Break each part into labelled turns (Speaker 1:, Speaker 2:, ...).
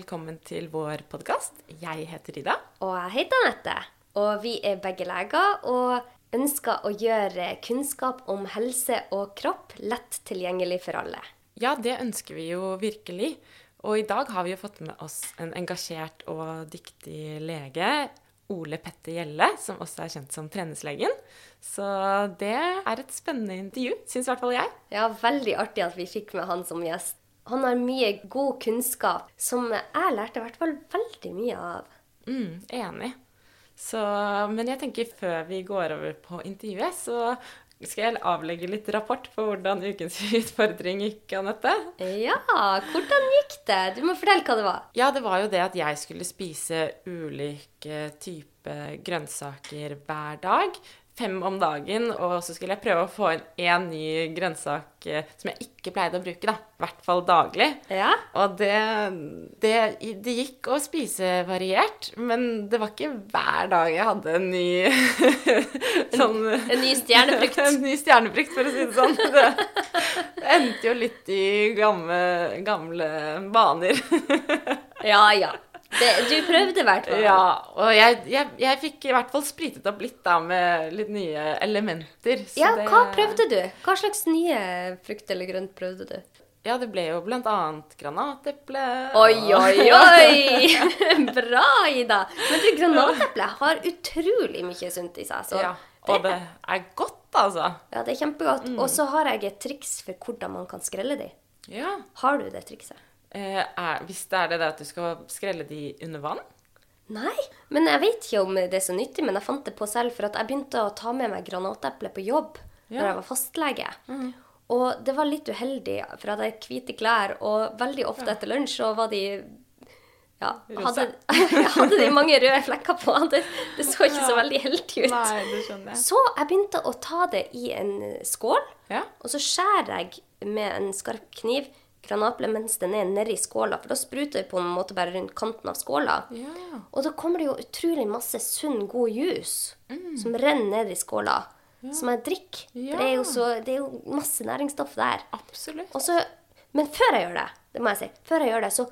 Speaker 1: velkommen til vår podkast. Jeg heter Ida.
Speaker 2: Og jeg heter Anette. Og vi er begge leger og ønsker å gjøre kunnskap om helse og kropp lett tilgjengelig for alle.
Speaker 1: Ja, det ønsker vi jo virkelig. Og i dag har vi jo fått med oss en engasjert og dyktig lege. Ole Petter Gjelle, som også er kjent som Treningslegen. Så det er et spennende intervju, syns i hvert fall jeg.
Speaker 2: Ja, veldig artig at vi fikk med han som gjest. Han har mye god kunnskap som jeg lærte i hvert fall veldig mye av.
Speaker 1: Mm, enig. Så, men jeg tenker før vi går over på intervjuet, så skal jeg avlegge litt rapport på hvordan ukens utfordring gikk, Anette.
Speaker 2: Ja, hvordan gikk det? Du må fortelle hva det var.
Speaker 1: Ja, det var jo det at jeg skulle spise ulike typer grønnsaker hver dag fem om dagen, og så skulle jeg prøve å få inn én ny grønnsak eh, som jeg ikke pleide å bruke, da. I hvert fall daglig.
Speaker 2: Ja.
Speaker 1: Og det, det, det, gikk å spise variert, men det var ikke hver dag jeg hadde en ny
Speaker 2: sånn En, en ny stjernefrukt.
Speaker 1: en ny stjernefrukt, for å si det sånn. Det, det endte jo litt i gamle, gamle baner.
Speaker 2: ja, ja. Det, du prøvde i hvert fall.
Speaker 1: Ja, og jeg, jeg, jeg, fikk i hvert fall spritet opp litt da med litt nye elementer.
Speaker 2: ja, det... hva prøvde du? Hva slags nye frukt eller grønt prøvde du?
Speaker 1: Ja, det ble jo blant annet granateple.
Speaker 2: Oi, oi, oi! Bra, Ida. Men du, granateple har utrolig mye sunt i seg.
Speaker 1: Så ja, og det er godt, altså.
Speaker 2: Ja, det er kjempegodt. Mm. Og så har jeg et triks for hvordan man kan skrelle de.
Speaker 1: Ja.
Speaker 2: Har du det trikset?
Speaker 1: Eh, er, det er det at du skal skrelle de under vann?
Speaker 2: Nei, men jeg vet ikke om det er så nyttig, men jeg fant det på selv. For at jeg begynte å ta med meg granateple på jobb ja. når jeg var fastlege. Mm. Og det var litt uheldig, for jeg hadde hvite klær, og veldig ofte ja. etter lunsj så var de ja, hadde, hadde, de mange røde flekker på. Det, det så ikke ja. så veldig heldig ut.
Speaker 1: Nei, det skjønner jeg.
Speaker 2: Så jeg begynte å ta det i en skål,
Speaker 1: ja.
Speaker 2: og så skjærer jeg med en skarp kniv granaple mens den er nedi skåla, for da spruter det på en måte bare rundt kanten av skåla.
Speaker 1: Ja.
Speaker 2: Og da kommer det jo utrolig masse sunn, god juice mm. som renner ned i skåla. Ja. Som jeg drikker. Ja. Det er, jo så, det er jo masse næringsstoff der.
Speaker 1: Absolutt.
Speaker 2: Så, men før jeg gjør det, det må jeg si, før jeg gjør det, så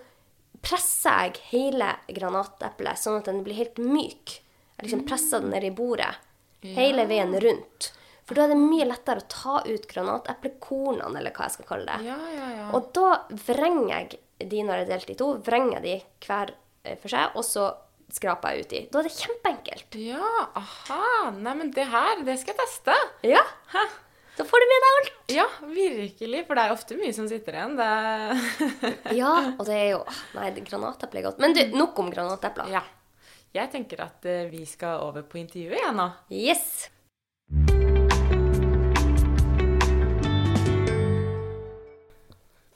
Speaker 2: presser jeg hele granateplet sånn at den blir helt myk. Jeg liksom presser den ned i bordet. Hele veien rundt. For da er det mye lettere å ta ut granateplekornene, eller hva jeg skal kalle det.
Speaker 1: Ja, ja, ja.
Speaker 2: Og da vrenger jeg de når jeg er delt i to, vrenger de hver eh, for seg, og så skraper jeg ut de. Da er det kjempeenkelt.
Speaker 1: Ja, aha. Nei, men det her, det skal jeg teste.
Speaker 2: Ja. Hæ? Da får du med deg alt.
Speaker 1: Ja, virkelig. For det er ofte mye som sitter igjen.
Speaker 2: Det... ja, og det er jo Nei, granateple er godt. Men du, nok om granatepler.
Speaker 1: Ja. Jeg tenker at uh, vi skal over på intervjuet igjen nå.
Speaker 2: Yes.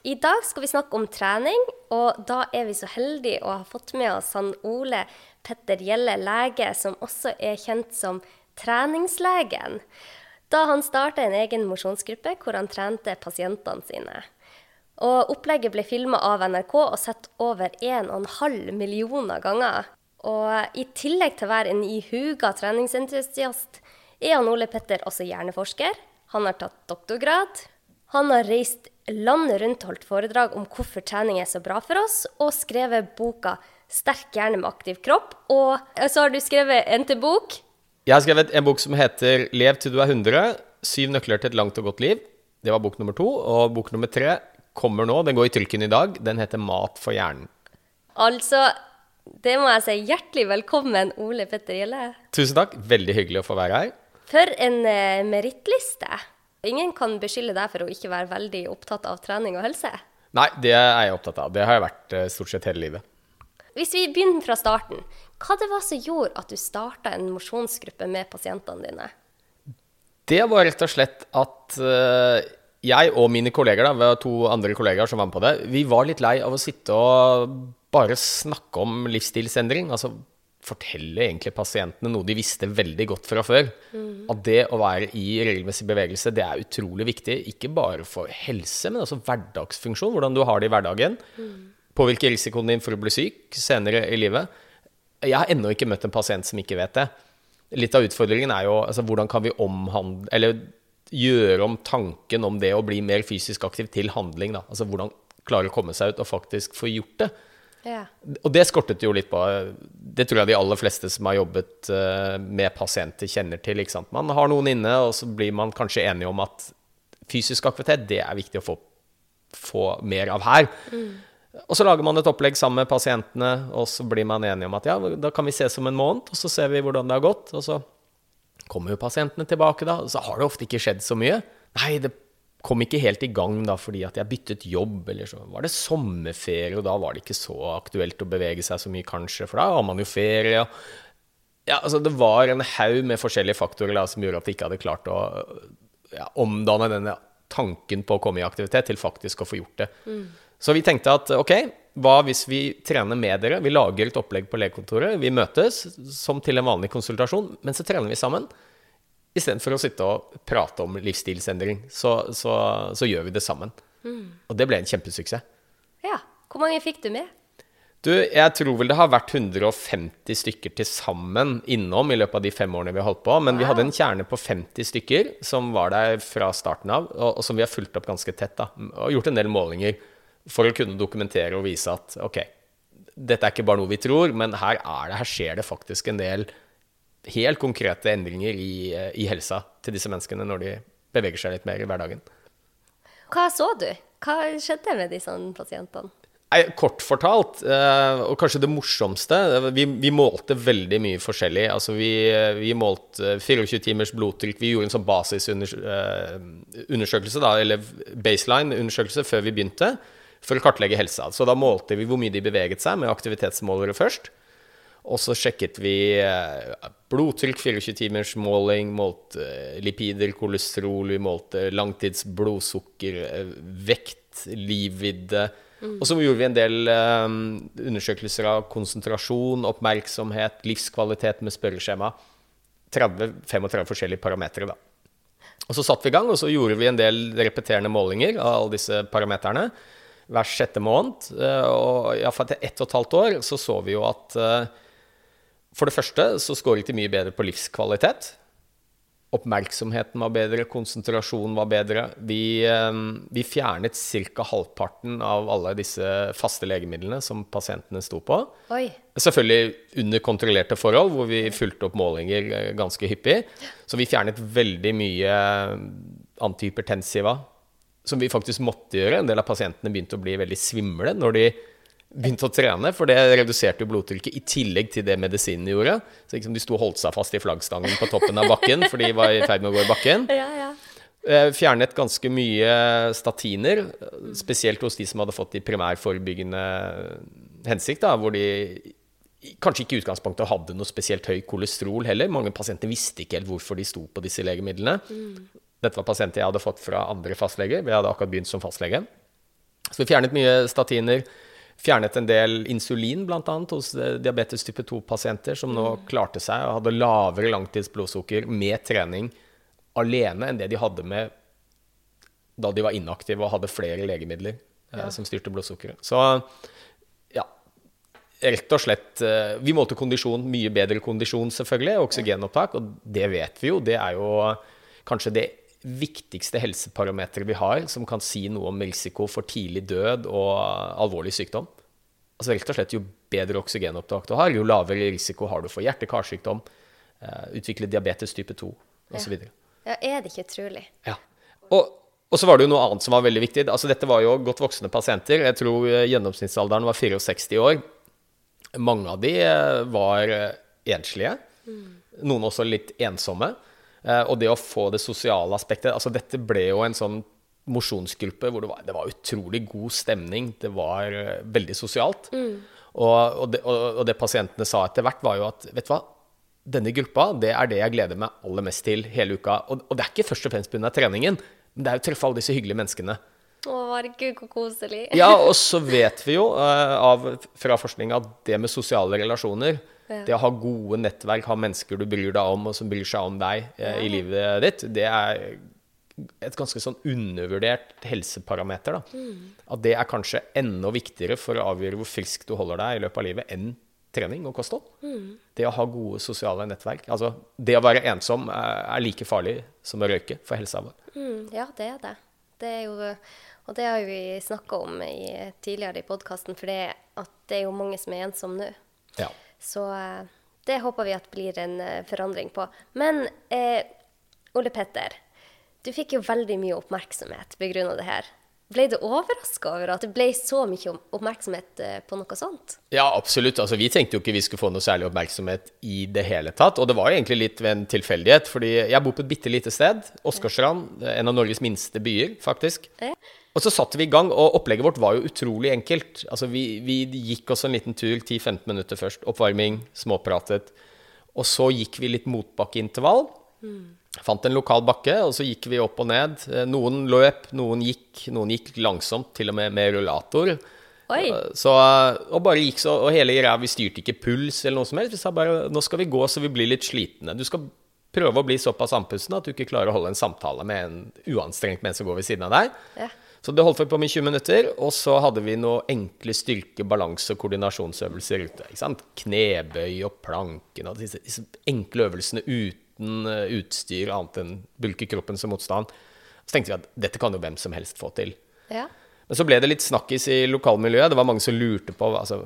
Speaker 2: I dag skal vi snakke om trening, og da er vi så heldige å ha fått med oss han Ole Petter Gjelle, lege, som også er kjent som treningslegen. Da han starta en egen mosjonsgruppe hvor han trente pasientene sine. Og Opplegget ble filma av NRK og sett over 1,5 millioner ganger. Og i tillegg til å være en ihuga treningsentusiast, er han Ole Petter også hjerneforsker. Han har tatt doktorgrad. Han har reist landet rundt holdt foredrag om hvorfor trening er så bra for oss, og skrevet boka 'Sterk hjerne med aktiv kropp'. Og så har du skrevet en til bok.
Speaker 3: Jeg har skrevet en bok som heter 'Lev til du er 100'. Syv nøkler til et langt og godt liv. Det var bok nummer to. Og bok nummer tre kommer nå. Den går i trykken i dag. Den heter 'Mat for hjernen'.
Speaker 2: Altså, det må jeg si. Hjertelig velkommen, Ole Petter Gjelle.
Speaker 3: Tusen takk. Veldig hyggelig å få være her.
Speaker 2: For en uh, merittliste. Ingen kan beskylde deg for å ikke være veldig opptatt av trening og helse.
Speaker 3: Nei, det er jeg opptatt av. Det har jeg vært eh, stort sett hele livet.
Speaker 2: Hvis vi begynner fra starten, hva det var som gjorde at du starta en mosjonsgruppe med pasientene dine?
Speaker 3: Det var rett og slett at uh, jeg og mine kolleger, da, vi to andre kollegaer som var med på det, vi var litt lei av å sitte og bare snakke om livsstilsendring. Altså fortelle egentlig pasientene noe de visste veldig godt fra før. Mm. At det å være i regelmessig bevegelse det er utrolig viktig. Ikke bare for helse, men også hverdagsfunksjon. Hvordan du har det i hverdagen. Mm. Påvirker risikoen din for å bli syk senere i livet. Jeg har ennå ikke møtt en pasient som ikke vet det. Litt av utfordringen er jo altså, hvordan kan vi omhandle Eller gjøre om tanken om det å bli mer fysisk aktiv til handling. Da. Altså hvordan klare å komme seg ut og faktisk få gjort det.
Speaker 2: Ja.
Speaker 3: Og det skortet jo litt på. Det tror jeg de aller fleste som har jobbet eh, med pasienter, kjenner til. Man har noen inne, og så blir man kanskje enige om at fysisk aktivitet, det er viktig å få, få mer av her. Og så lager man et opplegg sammen med pasientene, og så blir man enige om at ja, da kan vi ses om en måned, og så ser vi hvordan det har gått. Og så kommer jo pasientene tilbake, da. Og så har det ofte ikke skjedd så mye. Nei, det kom ikke helt i gang da fordi at jeg byttet jobb, eller så var det sommerferie, og da var det ikke så aktuelt å bevege seg så mye, kanskje, for da har man jo ferie. ja, altså Det var en haug med forskjellige faktorer da, som gjorde at de ikke hadde klart å ja, omdanne denne tanken på å komme i aktivitet til faktisk å få gjort det. Så vi tenkte at ok, hva hvis vi trener med dere? Vi lager et opplegg på legekontoret. Vi møtes som til en vanlig konsultasjon, men så trener vi sammen. Istedenfor å sitte og prate om livsstilsendring, så, så, så gjør vi det sammen. Og det ble en kjempesuksess.
Speaker 2: ja. Hvor mange fikk du med?
Speaker 3: Du, jeg tror vel det har vært 150 stykker til sammen innom i løpet av de fem årene vi har holdt på. Men vi hadde en kjerne på 50 stykker som var der fra starten av, og, og som vi har fulgt opp ganske tett. da, Og gjort en del målinger for å kunne dokumentere og vise at ok, dette er ikke bare noe vi tror, men her, er det, her skjer det faktisk en del helt konkrete endringer i, eh, i helsa til disse menneskene når de beveger seg litt mer i hverdagen.
Speaker 2: Hva så du? Hva skjedde med disse pasientene?
Speaker 3: Nei, Kort fortalt, eh, og kanskje det morsomste eh, Vi, vi målte veldig mye forskjellig. Altså vi, vi målte 24 timers blodtrykk. Vi gjorde en sånn basisundersøkelse, da, eller baseline-undersøkelse, før vi begynte, for å kartlegge helsa. Så da målte vi hvor mye de beveget seg, med aktivitetsmålere først. Og så sjekket vi eh, blodtrykk, 24 timers måling, målte eh, lipider, kolesterol, vi målte langtidsblodsukker, eh, vekt, livvidde. Og så gjorde vi en del um, undersøkelser av konsentrasjon, oppmerksomhet, livskvalitet med spørreskjema. 30-35 forskjellige parametere, da. Og så satte vi i gang, og så gjorde vi en del repeterende målinger av alle disse parameterne hver sjette måned. Og iallfall etter ett og et halvt år så så vi jo at for det første så skåret de mye bedre på livskvalitet. Oppmerksomheten var bedre, konsentrasjonen var bedre. Vi, eh, vi fjernet ca. halvparten av alle disse faste legemidlene som pasientene sto på.
Speaker 2: Oi.
Speaker 3: Selvfølgelig under kontrollerte forhold, hvor vi fulgte opp målinger eh, ganske hyppig. Så vi fjernet veldig mye antihypertensiva, som vi faktisk måtte gjøre. En del av pasientene begynte å bli veldig svimle når de begynte å trene, for det reduserte jo blodtrykket i tillegg til det medisinen gjorde. Så liksom de sto og holdt seg fast i flaggstangen på toppen av bakken, for de var i ferd med å gå i bakken.
Speaker 2: Ja, ja.
Speaker 3: Eh, Fjernet ganske mye statiner, spesielt hos de som hadde fått de primærforebyggende hensikt, da, hvor de kanskje ikke i utgangspunktet hadde noe spesielt høy kolesterol heller. Mange pasienter visste ikke helt hvorfor de sto på disse legemidlene. Dette var pasienter jeg hadde fått fra andre fastleger. Vi hadde akkurat begynt som fastlege. Så vi fjernet mye statiner. Fjernet en del insulin, bl.a. hos eh, diabetes type 2-pasienter, som nå klarte seg og hadde lavere langtidsblodsukker med trening alene enn det de hadde med da de var inaktive og hadde flere legemidler eh, som styrte blodsukkeret. Så ja, rett og slett eh, Vi målte kondisjon, mye bedre kondisjon selvfølgelig, oksygenopptak, og det vet vi jo. Det er jo kanskje det viktigste helseparameteret vi har som kan si noe om risiko for tidlig død og alvorlig sykdom. Altså rett og slett Jo bedre oksygenopptak du har, jo lavere risiko har du for hjerte-karsykdom, eh, utvikle diabetes type 2 osv.
Speaker 2: ja, er det ikke utrolig?
Speaker 3: Ja. Og, og så var det jo noe annet som var veldig viktig. Altså Dette var jo godt voksne pasienter. Jeg tror eh, gjennomsnittsalderen var 64 år. Mange av de eh, var enslige. enslige. Noen også litt ensomme. Eh, Og det å få det sosiale aspektet altså Dette ble jo en sånn mosjonsgruppe hvor det var, det var utrolig god stemning. Det var eh, veldig sosialt. Og, og, det, og, og det pasientene sa etter hvert, var jo at vet du hva, denne gruppa det er det jeg gleder meg aller mest til hele uka. Og, og det er ikke først og fremst pga. treningen, men det er jo å treffe alle disse hyggelige menneskene.
Speaker 2: Å, herregud, så koselig.
Speaker 3: Ja, og så vet vi jo uh, av, fra forskning at det med sosiale relasjoner. Det å ha gode nettverk, ha mennesker du bryr deg om, og som bryr seg om deg eh, i livet ditt, det er et ganske sånn undervurdert helseparameter. Da. At det er kanskje enda viktigere for å avgjøre hvor frisk du holder deg i løpet av livet, enn trening og kosthold. Det å ha gode sosiale nettverk. Altså, det å være ensom er, er like farlig som å røyke for helsa vår.
Speaker 2: Mm, ja, det er det. Det er jo Og det har vi snakka om i, tidligere i podkasten, for det, det er jo mange som er ensomme nå.
Speaker 3: Ja.
Speaker 2: Så eh, det håper vi at blir en eh, forandring på. Men eh, Ole Petter, du fikk jo veldig mye oppmerksomhet pga. det her. Ble du overraska over at det ble så mye oppmerksomhet eh, på noe sånt?
Speaker 3: Ja, absolutt. Altså, vi tenkte jo ikke vi skulle få noe særlig oppmerksomhet i det hele tatt. Og det var jo egentlig litt ved en tilfeldighet, fordi jeg bor på et bitte lite sted. Åsgårdstrand. En av Norges minste byer, faktisk.
Speaker 2: Ja.
Speaker 3: Og så satte vi i gang, og opplegget vårt var jo utrolig enkelt. Altså, vi, vi gikk oss en liten tur, 10-15 minutter først. Oppvarming, småpratet. Og så gikk vi litt motbakkeintervall. Fant en lokal bakke, og så gikk vi opp og ned. Eh, Noen løp, noen gikk, noen gikk langsomt, til og med med rullator.
Speaker 2: Oi.
Speaker 3: Så, og bare gikk så, og hele greia, vi styrte ikke puls eller noe som helst. Vi sa bare nå skal vi gå så vi blir litt slitne. Du skal prøve å bli såpass andpusten at du ikke klarer å holde en samtale med en uanstrengt menneske som går ved siden av deg.
Speaker 2: Ja.
Speaker 3: Så det holdt vi på med i 20 minutter, og så hadde vi noen enkle styrke-, balanse- og koordinasjonsøvelser ute. Ikke sant? Knebøy og planken og disse, disse enkle øvelsene uten eh, utstyr annet enn bulke kroppen som motstand. Så tenkte vi at dette kan jo hvem som helst få til.
Speaker 2: Ja.
Speaker 3: Men så ble det litt snakkis i lokalmiljøet. Det var mange som lurte på altså,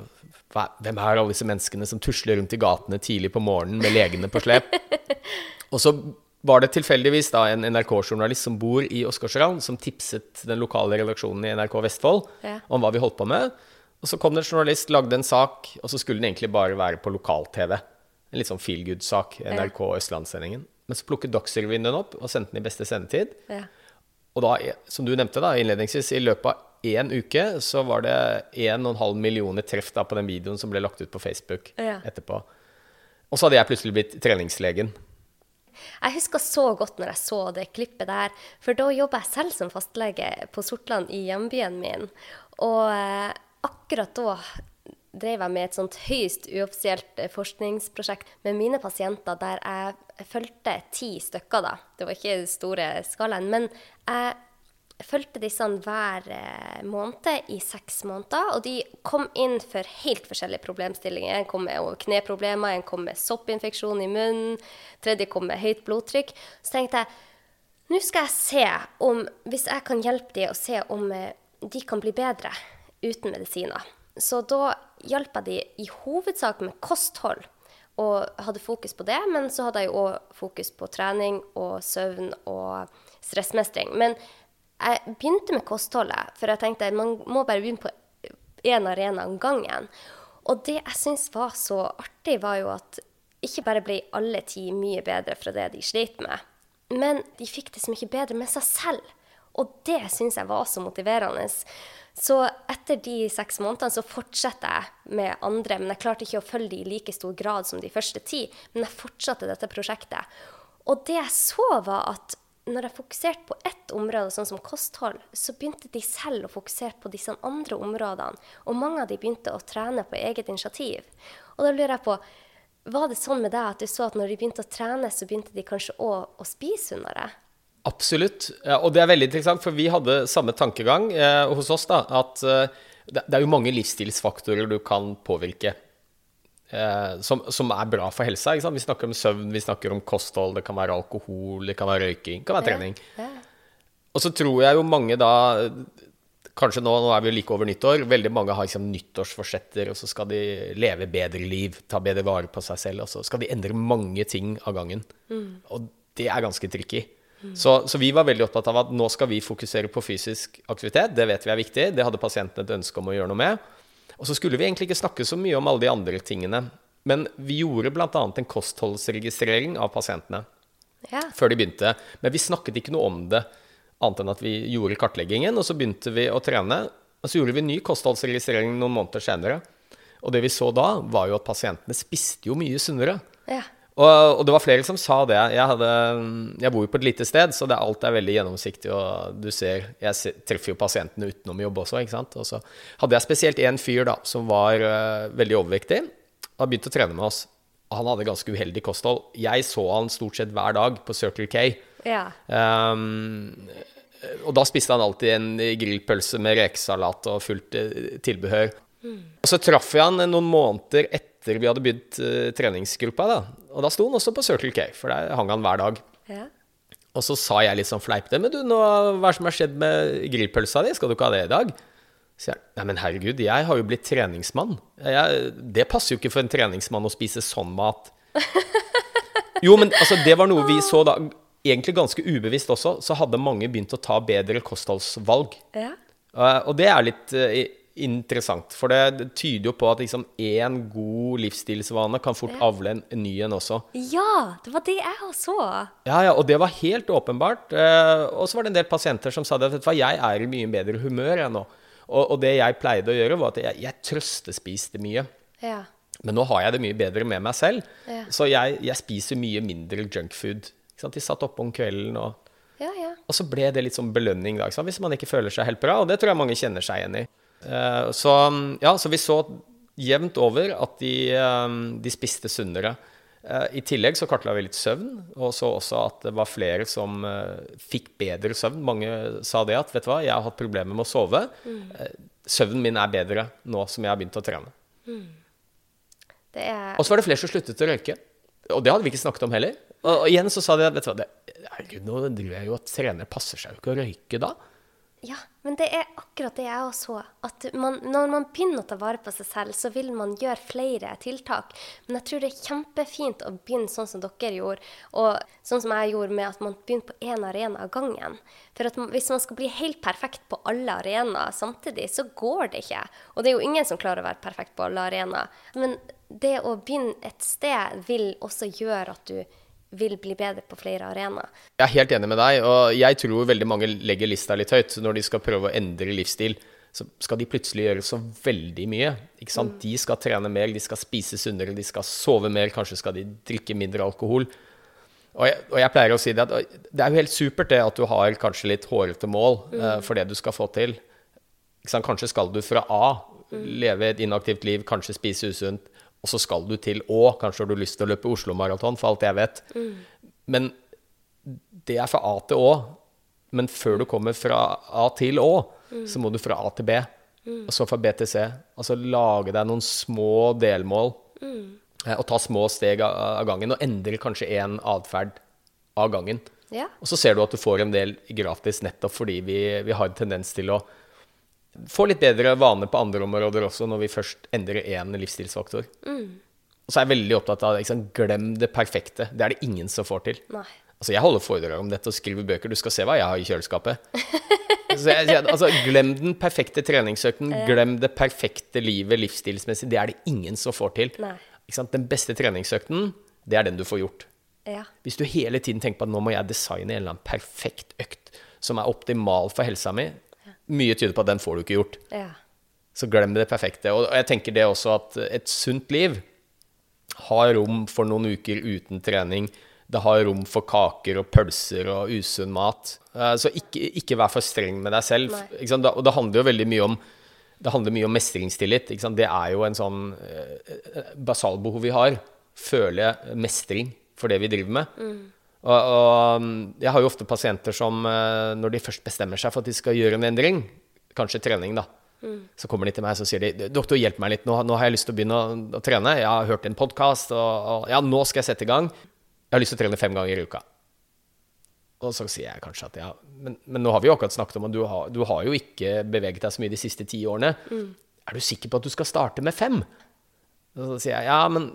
Speaker 3: hva, hvem er alle disse menneskene som tusler rundt i gatene tidlig på morgenen med legene på slep. Og så var det tilfeldigvis da en NRK-journalist som bor i Åsgårdstrand, som tipset den lokale redaksjonen i NRK Vestfold
Speaker 2: Ja.
Speaker 3: om hva vi holdt på med. Og så kom det en journalist, lagde en sak, og så skulle den egentlig bare være på lokal-TV. En litt sånn feel good-sak. NRK Østlandssendingen. Men så plukket Dagsrevyen den opp og sendte den i beste sendetid.
Speaker 2: Ja.
Speaker 3: Og da, som du nevnte da, innledningsvis, i løpet av én uke så var det 1,5 millioner treff da på den videoen som ble lagt ut på Facebook
Speaker 2: Ja.
Speaker 3: etterpå. Og så hadde jeg plutselig blitt treningslegen.
Speaker 2: Jeg husker så godt når jeg så det klippet der, for da jobba jeg selv som fastlege på Sortland i hjembyen min. Og eh, akkurat da drev jeg med et sånt høyst uoffisielt eh, forskningsprosjekt med mine pasienter der jeg fulgte ti stykker, da. Det var ikke store skalaen, men jeg fulgte disse hver eh, måned i seks måneder, og de kom inn for helt forskjellige problemstillinger. En kom med kneproblemer, en kom med soppinfeksjon i munnen, tredje kom med høyt blodtrykk. Så tenkte jeg nå skal jeg se om, hvis jeg kan hjelpe dem å se om eh, de kan bli bedre uten medisiner. Så da hjalp jeg dem i hovedsak med kosthold og hadde fokus på det, men så hadde jeg jo òg fokus på trening og søvn og stressmestring. Men jeg begynte med kostholdet, for jeg tenkte man må bare begynne på én arena om gangen. Og det jeg syns var så artig, var jo at ikke bare ble alle ti mye bedre fra det de slet med, men de fikk det så mye bedre med seg selv. Og det syns jeg var så motiverende. Så etter de seks månedene så fortsetter jeg med andre, men jeg klarte ikke å følge de i like stor grad som de første ti. Men jeg fortsatte dette prosjektet. Og det jeg så, var at når jeg fokuserte på ett område, sånn som kosthold, så begynte de selv å fokusere på disse andre områdene. Og mange av de begynte å trene på eget initiativ. Og da lurer jeg på, var det sånn med deg at du så at når de begynte å trene, så begynte de kanskje òg å spise sunnere?
Speaker 3: Absolutt. Ja, og det er veldig interessant, for vi hadde samme tankegang eh, hos oss. da, At eh, det, er jo mange livsstilsfaktorer du kan påvirke. Eh, som, som er bra for helsa. Vi snakker om søvn, vi snakker om kosthold, det kan være alkohol, det kan være røyking, det kan være trening.
Speaker 2: Ja.
Speaker 3: Og så tror jeg jo mange da Kanskje nå, nå er vi jo like over nyttår. Veldig mange har liksom nyttårsforsetter, og så skal de leve bedre liv, ta bedre vare på seg selv, og så skal de endre mange ting av gangen. Og det er ganske tricky. Så, så vi var veldig opptatt av at nå skal vi fokusere på fysisk aktivitet. Det vet vi er viktig. Det hadde pasientene et ønske om å gjøre noe med. Og så skulle vi egentlig ikke snakke så mye om alle de andre tingene. Men vi gjorde bl.a. en kostholdsregistrering av pasientene
Speaker 2: Ja.
Speaker 3: før de begynte. Men vi snakket ikke noe om det, annet enn at vi gjorde kartleggingen, og så begynte vi å trene. Og så gjorde vi ny kostholdsregistrering noen måneder senere. Og det vi så da, var jo at pasientene spiste jo mye sunnere.
Speaker 2: ja.
Speaker 3: Og, og det var flere som sa det. Jeg, hadde, jeg bor jo på et lite sted, så det, alt er veldig gjennomsiktig. Og du ser, jeg treffer jo pasientene utenom jobb også, ikke sant. Og så hadde jeg spesielt en fyr da, som var uh, veldig overvektig, og begynte begynt å trene med oss. Han hadde ganske uheldig kosthold. Jeg så han stort sett hver dag på Circle K.
Speaker 2: ja.
Speaker 3: Um, og da spiste han alltid en grillpølse med rekesalat og fullt tilbehør. tilbehør. Og så traff jeg han noen måneder etter vi hadde begynt uh, treningsgruppa. da. Og da sto han også på Circle K, for der hang han hver dag.
Speaker 2: ja.
Speaker 3: Og så sa jeg litt sånn fleipete Men du, nå, hva er det som har skjedd med grillpølsa di? Skal du ikke ha det i dag? Så jeg, nei, men herregud, jeg har jo blitt treningsmann. Jeg, det passer jo ikke for en treningsmann å spise sånn mat. Jo, men altså, det var noe vi så da. Egentlig ganske ubevisst også, så hadde mange begynt å ta bedre kostholdsvalg.
Speaker 2: Ja.
Speaker 3: Uh, og det er litt uh, interessant, for det, det, tyder jo på at liksom én god livsstilsvane kan fort avle en, ny en også.
Speaker 2: Ja, det var det jeg også så.
Speaker 3: Ja, ja, og det var helt åpenbart. Uh, og så var det en del pasienter som sa det, vet du hva, jeg er i mye bedre humør jeg nå. Og, og, det jeg pleide å gjøre, var at jeg, jeg trøstespiste mye.
Speaker 2: Ja.
Speaker 3: Men nå har jeg det mye bedre med meg selv,
Speaker 2: Ja.
Speaker 3: så jeg, jeg spiser mye mindre junkfood. De satt oppe om kvelden, og,
Speaker 2: Ja, ja.
Speaker 3: og så ble det litt sånn belønning da, hvis man ikke føler seg helt bra. Og det tror jeg mange kjenner seg igjen i. Eh, så, ja, så vi så jevnt over at de, eh, de spiste sunnere. Eh, I tillegg så kartla vi litt søvn, og så også at det var flere som fikk bedre søvn. Mange sa det at vet du hva, jeg har hatt problemer med å sove. Eh, søvnen min er bedre nå som jeg har begynt å trene.
Speaker 2: Det er
Speaker 3: Og så var det flere som sluttet å røyke. Og det hadde vi ikke snakket om heller. Og, og igjen så sa de at vet du hva, det, herregud, nå driver jeg jo at trener, passer seg jo ikke å røyke da.
Speaker 2: Ja, men det er akkurat det jeg også så. At man, når man begynner å ta vare på seg selv, så vil man gjøre flere tiltak. Men jeg tror det er kjempefint å begynne sånn som dere gjorde, og sånn som jeg gjorde med at man begynner på én arena av gangen. For man, hvis man skal bli helt perfekt på alle arenaer samtidig, så går det ikke. Og det er jo ingen som klarer å være perfekt på alle arenaer. Men det å begynne et sted vil også gjøre at du vil bli bedre på flere arenaer.
Speaker 3: Jeg er helt enig med deg, og jeg tror veldig mange legger lista litt høyt. Når de skal prøve å endre livsstil, så skal de plutselig gjøre så veldig mye. Ikke sant? De skal trene mer, de skal spise sunnere, de skal sove mer, kanskje skal de drikke mindre alkohol. Og jeg, og jeg pleier å si det at det er jo helt supert det at du har kanskje litt hårete mål eh, for det du skal få til. Kanskje skal du fra A, leve et inaktivt liv, kanskje spise usunt, og så skal du til Å. Kanskje har du lyst til å løpe Oslo Maraton, for alt jeg vet. Men det er fra A til Å. Men før du kommer fra A til Å, så må du fra A til B. Og så fra B til C. Altså lage deg noen små delmål. eh, Og ta små steg av gangen. Og endre kanskje én atferd av gangen.
Speaker 2: Ja.
Speaker 3: Og så ser du at du får en del gratis nettopp fordi vi, vi har en tendens til å få litt bedre vaner på andre områder også, når vi først endrer én livsstilsfaktor. Og så er jeg veldig opptatt av liksom, glem det perfekte. Det er det ingen som får til.
Speaker 2: Nei.
Speaker 3: Altså, jeg holder foredrag om dette og skriver bøker. Du skal se hva jeg har i kjøleskapet. Så jeg, altså, glem den perfekte treningsøkten. Glem det perfekte livet livsstilsmessig. Det er det ingen som får til. Ikke sant? Den beste treningsøkten, det er den du får gjort.
Speaker 2: Ja.
Speaker 3: Hvis du hele tiden tenker på at nå må jeg designe en eller annen perfekt økt som er optimal for helsa mi, mye tyder på at den får du ikke gjort.
Speaker 2: Ja.
Speaker 3: Så glem det perfekte. Og jeg tenker det også at et sunt liv har rom for noen uker uten trening. Det har rom for kaker og pølser og usunn mat. Eh, Så ikke, ikke vær for streng med deg selv. Og det handler jo veldig mye om det handler mye om mestringstillit. Det er jo en sånn eh, basalbehov vi har. Føle mestring for det vi driver med. Og, og mm, jeg har jo ofte pasienter som, eh, når de først bestemmer seg for at de skal gjøre en endring, kanskje trening, da, så kommer de til meg og sier de, 'Doktor, hjelp meg litt. Nå, nå har jeg lyst til å begynne å, å trene. Jeg har hørt en podkast, og, og ja, nå skal jeg sette i gang. Jeg har lyst til å trene fem ganger i uka.' Og så sier jeg kanskje at ja, men, men nå har vi jo akkurat snakket om at du har, du har jo ikke beveget deg så mye de siste ti årene. Er du sikker på at du skal starte med fem? Og så sier jeg ja, men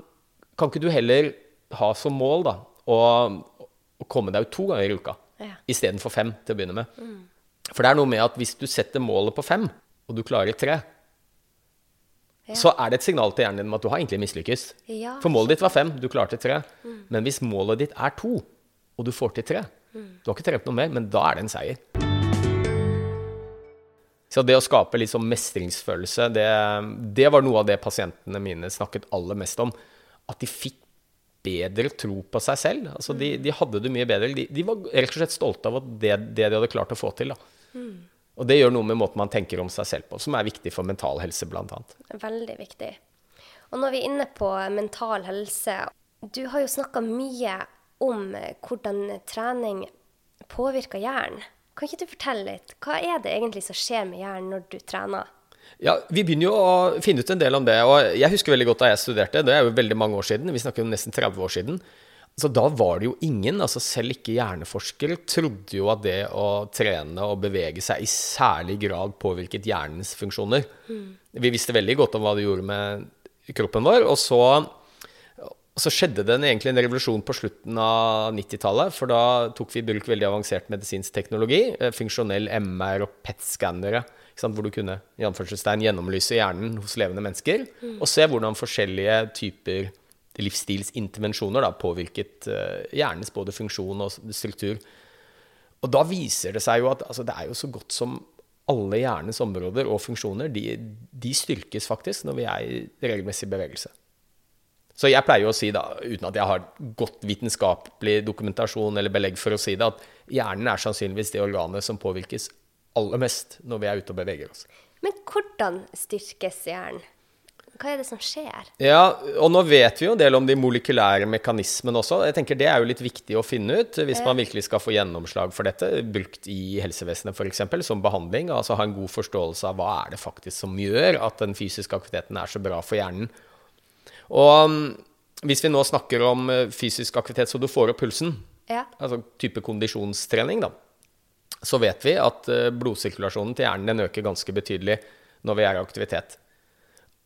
Speaker 3: kan ikke du heller ha som mål da, å, å komme deg ut to ganger i uka
Speaker 2: Ja.
Speaker 3: istedenfor fem til å begynne med? For det er noe med at hvis du setter målet på fem, og du klarer tre,
Speaker 2: Ja.
Speaker 3: så er det et signal til hjernen din om at du har egentlig mislykkes.
Speaker 2: Ja,
Speaker 3: For målet ditt var fem, du klarte tre. Men hvis målet ditt er to, og du får til tre Du har ikke trent noe mer, men da er det en seier. Så det å skape litt sånn mestringsfølelse, det, det var noe av det pasientene mine snakket aller mest om. At de fikk bedre tro på seg selv. Altså de, de hadde det mye bedre. De, de var rett og slett stolte av det, det de hadde klart å få til. Da. Og det gjør noe med måten man tenker om seg selv på, som er viktig for mental helse, annet.
Speaker 2: Veldig viktig. Og når vi er inne på mental helse Du har jo snakka mye om hvordan trening påvirker hjernen. Kan ikke du fortelle litt? Hva er det egentlig som skjer med hjernen når du trener?
Speaker 3: Ja, Vi begynner jo å finne ut en del om det. og Jeg husker veldig godt da jeg studerte, det er jo veldig mange år siden, vi snakker om nesten 30 år siden, Så da var det jo ingen, altså selv ikke hjerneforskere, trodde jo at det å trene og bevege seg i særlig grad påvirket hjernens funksjoner. Vi visste veldig godt om hva det gjorde med kroppen vår. Og så, så skjedde det en, egentlig en revolusjon på slutten av 90-tallet. For da tok vi i bruk veldig avansert medisinsk teknologi. eh, Funksjonell MR og PET-skannere. Hvor du kunne i gjennomlyse hjernen hos levende mennesker. Og se hvordan forskjellige typer livsstilsintervensjoner da, påvirket uh, hjernens både funksjon og struktur. Og da viser det seg jo at altså, det er jo så godt som alle hjernens områder og funksjoner de, de styrkes faktisk når vi er i regelmessig bevegelse. Så jeg pleier å si, da, uten at jeg har godt vitenskapelig dokumentasjon eller belegg for å si det, at hjernen er sannsynligvis det organet som påvirkes aller mest når vi er ute og beveger oss.
Speaker 2: Men hvordan styrkes hjernen? Hva er det som skjer?
Speaker 3: Ja, og nå vet vi jo en del om de molekylære mekanismene også. Jeg tenker Det er jo litt viktig å finne ut hvis man virkelig skal få gjennomslag for dette, brukt i helsevesenet f.eks. som behandling. Altså ha en god forståelse av hva er det faktisk som gjør at den fysiske aktiviteten er så bra for hjernen. Og um, hvis vi nå snakker om uh, fysisk aktivitet så du får opp pulsen,
Speaker 2: Ja.
Speaker 3: altså type kondisjonstrening, da, så vet vi at uh, blodsirkulasjonen til hjernen den øker ganske betydelig når vi er i aktivitet.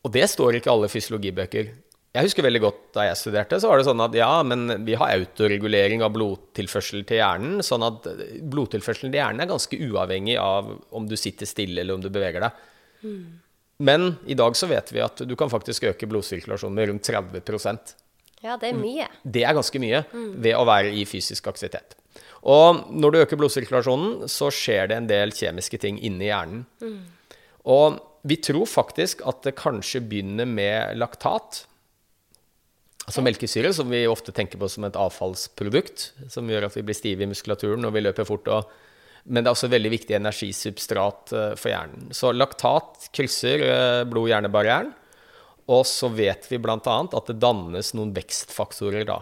Speaker 3: Og det står ikke i alle fysiologibøker. Jeg husker veldig godt da jeg studerte, så var det sånn at ja, men vi har autoregulering av blodtilførsel til hjernen, sånn at uh, blodtilførselen til hjernen er ganske uavhengig av om du sitter stille eller om du beveger deg. Men i dag så vet vi at du kan faktisk øke blodsirkulasjonen med rundt 30%
Speaker 2: Ja, det er mye.
Speaker 3: det er ganske mye ved å være i fysisk aktivitet. Og når du øker blodsirkulasjonen, så skjer det en del kjemiske ting inni hjernen. Og vi tror faktisk at det kanskje begynner med laktat. Altså melkesyre, som vi ofte tenker på som et avfallsprodukt, som gjør at vi blir stive i muskulaturen når vi løper fort. Og, men det er også veldig viktig energisubstrat eh, for hjernen. Så laktat krysser eh, blod-hjerne-barrieren. Og så vet vi bl.a. at det dannes noen vekstfaktorer da,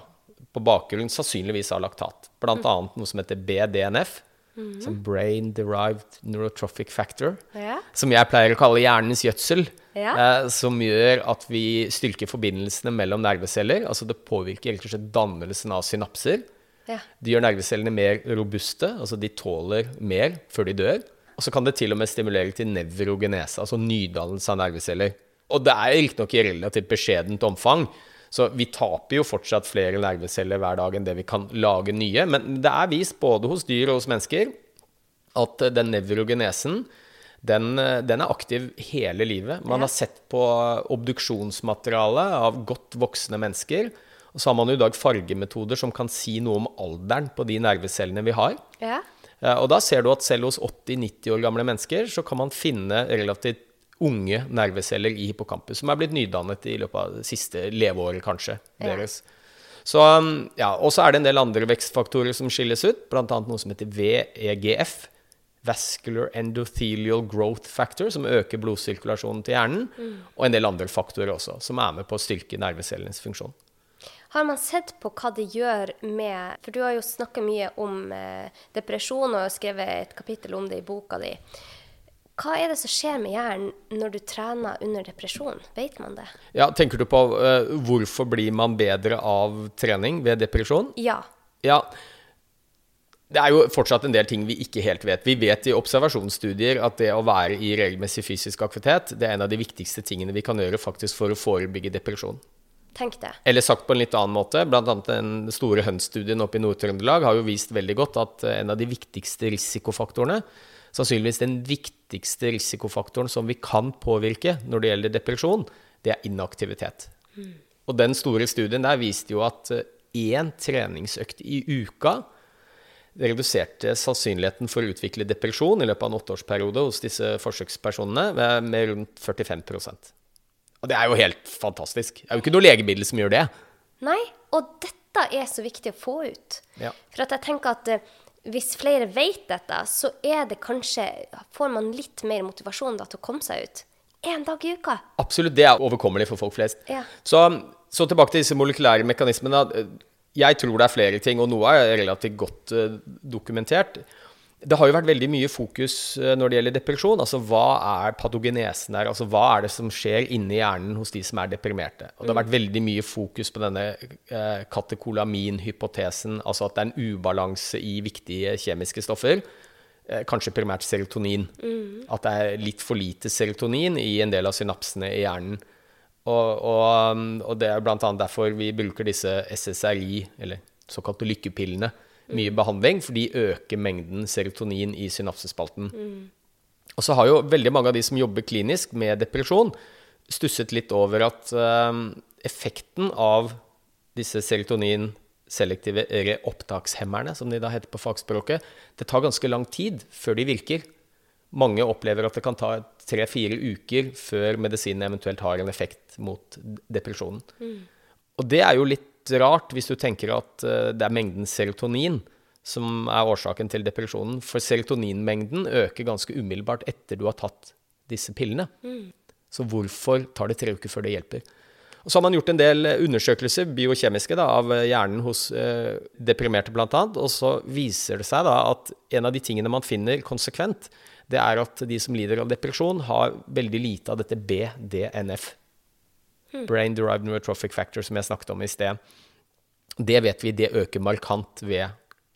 Speaker 3: på bakgrunn sannsynligvis av laktat. Bl.a. noe som heter BDNF, som Brain Derived Neurotrophic Factor,
Speaker 2: Ja.
Speaker 3: som jeg pleier å kalle hjernens gjødsel,
Speaker 2: Ja.
Speaker 3: eh, som gjør at vi styrker forbindelsene mellom nerveceller. Altså det påvirker rett og slett dannelsen av synapser.
Speaker 2: Ja.
Speaker 3: Det gjør nervecellene mer robuste, altså de tåler mer før de dør. Og så kan det til og med stimulere til nevrogenese, altså nydannelse av nerveceller. Og det er riktignok i relativt beskjedent omfang, så vi taper jo fortsatt flere nerveceller hver dag enn det vi kan lage nye. Men det er vist både hos dyr og hos mennesker at eh, den nevrogenesen den, eh, den er aktiv hele livet. Man har sett på obduksjonsmateriale av godt voksne mennesker. Og så har man jo i dag fargemetoder som kan si noe om alderen på de nervecellene vi har.
Speaker 2: Ja.
Speaker 3: Eh, Og da ser du at selv hos 80-90 år gamle mennesker så kan man finne relativt unge nerveceller i hippocampus som er blitt nydannet i løpet av det siste leveåret, kanskje,
Speaker 2: Ja.
Speaker 3: deres. Så, um, ja, Og så er det en del andre vekstfaktorer som skilles ut, bl.a. noe som heter VEGF. Vascular Endothelial Growth Factor, som øker blodsirkulasjonen til hjernen. Og en del andre faktorer også, som er med på å styrke nervecellenes funksjon.
Speaker 2: Har man sett på hva det gjør med For du har jo snakka mye om eh, depresjon og skrevet et kapittel om det i boka di. Hva er det som skjer med hjernen når du trener under depresjon? Vet man det?
Speaker 3: Ja, Tenker du på uh, hvorfor blir man bedre av trening ved depresjon?
Speaker 2: Ja.
Speaker 3: Ja, det er jo fortsatt en del ting vi ikke helt vet. Vi vet i observasjonsstudier at det å være i regelmessig fysisk aktivitet, det er en av de viktigste tingene vi kan gjøre faktisk for å forebygge depresjon.
Speaker 2: Tenk det.
Speaker 3: Eller sagt på en litt annen måte, bl.a. den store Høns-studien oppe i Nord-Trøndelag har jo vist veldig godt at en av de viktigste risikofaktorene, sannsynligvis den viktigste risikofaktoren som vi kan påvirke når det gjelder depresjon, det er inaktivitet. Og den store studien der viste jo at eh, én treningsøkt i uka reduserte sannsynligheten for å utvikle depresjon i løpet av en åtteårsperiode hos disse forsøkspersonene med, rundt 45% Og det er jo helt fantastisk. Det er jo ikke noe legemiddel som gjør det.
Speaker 2: Nei, og dette er så viktig å få ut.
Speaker 3: Ja.
Speaker 2: For at jeg tenker at eh, hvis flere vet dette, så er det kanskje Får man litt mer motivasjon da til å komme seg ut. Én dag i uka.
Speaker 3: Absolutt, det er overkommelig for folk flest.
Speaker 2: Ja.
Speaker 3: Så, så tilbake til disse molekylære mekanismene. Jeg tror det er flere ting, og noe er relativt godt eh, dokumentert. Det har jo vært veldig mye fokus eh, når det gjelder depresjon. Altså hva er patogenesen her? Altså hva er det som skjer inni hjernen hos de som er deprimerte? Og det har vært veldig mye fokus på denne eh, katekolamin-hypotesen, altså at det er en ubalanse i viktige kjemiske stoffer. Eh, kanskje primært serotonin. Mm. At det er litt for lite serotonin i en del av synapsene i hjernen. Og, og, og det er bl.a. derfor vi bruker disse SSRI, eller såkalte lykkepillene mye behandling, for de øker mengden serotonin i synapsespalten. Mm. Og så har jo veldig mange av de som jobber klinisk med depresjon, stusset litt over at uh, effekten av disse serotonin-selektive reopptakshemmerne, som de da heter på fagspråket, det tar ganske lang tid før de virker. Mange opplever at det kan ta tre-fire uker før medisinen eventuelt har en effekt mot depresjonen. Mm. Og det er jo litt rart hvis du tenker at eh, det er mengden serotonin som er årsaken til depresjonen. For serotoninmengden øker ganske umiddelbart etter du har tatt disse pillene. Mm. Så hvorfor tar det tre uker før det hjelper? Og så har man gjort en del undersøkelser biokjemiske da, av hjernen hos eh, deprimerte bl.a. Og så viser det seg da at en av de tingene man finner konsekvent, det er at de som lider av depresjon, har veldig lite av dette BDNF. Hmm. Brain Derived Neurotrophic Factor, som jeg snakket om i sted. Det vet vi, det øker markant ved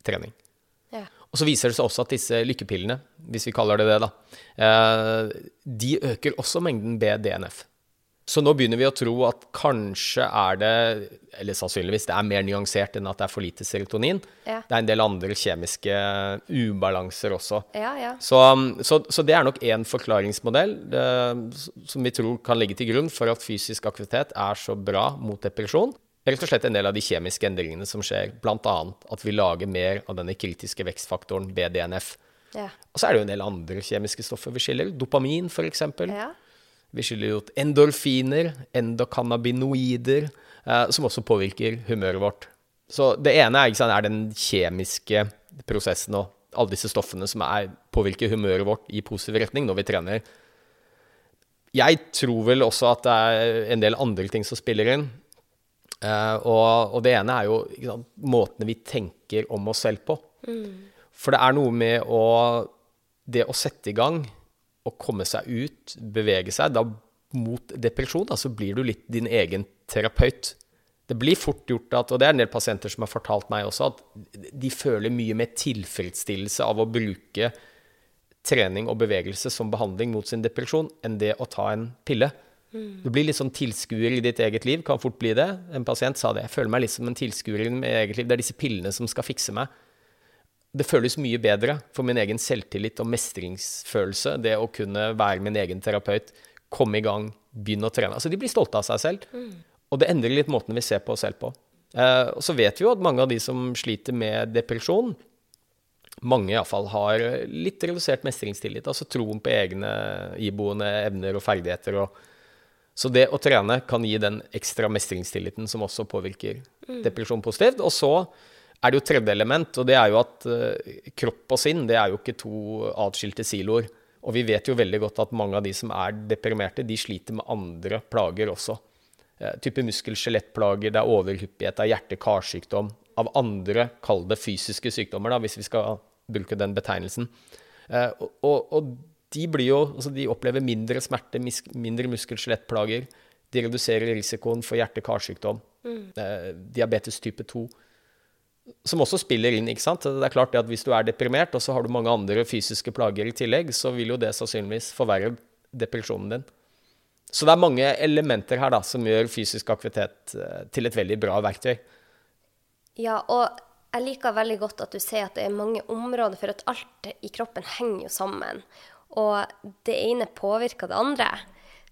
Speaker 3: trening. Ja. Og så viser det seg også at disse lykkepillene, hvis vi kaller det det, da, eh, de øker også mengden BDNF. Så nå begynner vi å tro at kanskje er det, eller sannsynligvis, det er mer nyansert enn at det er for lite serotonin. Ja. Det er en del andre kjemiske ubalanser også.
Speaker 2: Ja, ja.
Speaker 3: Så, så, så, det er nok én forklaringsmodell det, som vi tror kan ligge til grunn for at fysisk aktivitet er så bra mot depresjon. Rett og slett en del av de kjemiske endringene som skjer, bl.a. at vi lager mer av denne kritiske vekstfaktoren BDNF. Og så er det jo en del andre kjemiske stoffer vi skiller. Dopamin, f.eks. Ja. Vi skiller ut endorfiner, endokannabinoider, eh, som også påvirker humøret vårt. Så det ene er, sant, er, den kjemiske prosessen og alle disse stoffene som er, påvirker humøret vårt i positiv retning når vi trener. Jeg tror vel også at det er en del andre ting som spiller inn. Eh, og, og, det ene er jo sant, måtene vi tenker om oss selv på. Mm. For det er noe med å Det å sette i gang å komme seg ut, bevege seg, da mot depresjon, da, så blir du litt din egen terapeut. Det blir fort gjort at, og det er en del pasienter som har fortalt meg også, at de føler mye mer tilfredsstillelse av å bruke trening og bevegelse som behandling mot sin depresjon, enn det å ta en pille. Mm. Du blir litt sånn tilskuer i ditt eget liv, kan fort bli det. En pasient sa det. Jeg føler meg litt som en tilskuer i mitt eget liv. Det er disse pillene som skal fikse meg det føles mye bedre for min egen selvtillit og mestringsfølelse, det å kunne være min egen terapeut, komme i gang, begynne å trene. Altså, de blir stolte av seg selv. Mm. Og det endrer litt måten vi ser på oss selv på. Eh, og så vet vi jo at mange av de som sliter med depresjon, mange iallfall har litt redusert mestringstillit, altså troen på egne iboende evner og ferdigheter. Og, så det å trene kan gi den ekstra mestringstilliten som også påvirker mm. depresjon positivt. Og så er det jo tredje element, og det er jo at uh, kropp og sinn det er jo ikke to atskilte siloer. Og vi vet jo veldig godt at mange av de som er deprimerte, de sliter med andre plager også. Uh, type muskel-skjelettplager, det er overhyppighet, det er hjerte-karsykdom. Av andre, kall det fysiske sykdommer, da, hvis vi skal bruke den betegnelsen. Uh, og, og, de, jo, altså de opplever mindre smerte, mindre muskel-skjelettplager. De reduserer risikoen for hjerte-karsykdom. Mm. diabetes type 2 som også spiller inn. ikke sant? Det er klart at Hvis du er deprimert, og så har du mange andre fysiske plager i tillegg, så vil jo det sannsynligvis forverre depresjonen din. Så det er mange elementer her da, som gjør fysisk aktivitet eh, til et veldig bra verktøy.
Speaker 2: Ja, og jeg liker veldig godt at du sier at det er mange områder, for at alt i kroppen henger jo sammen. Og det ene påvirker det andre.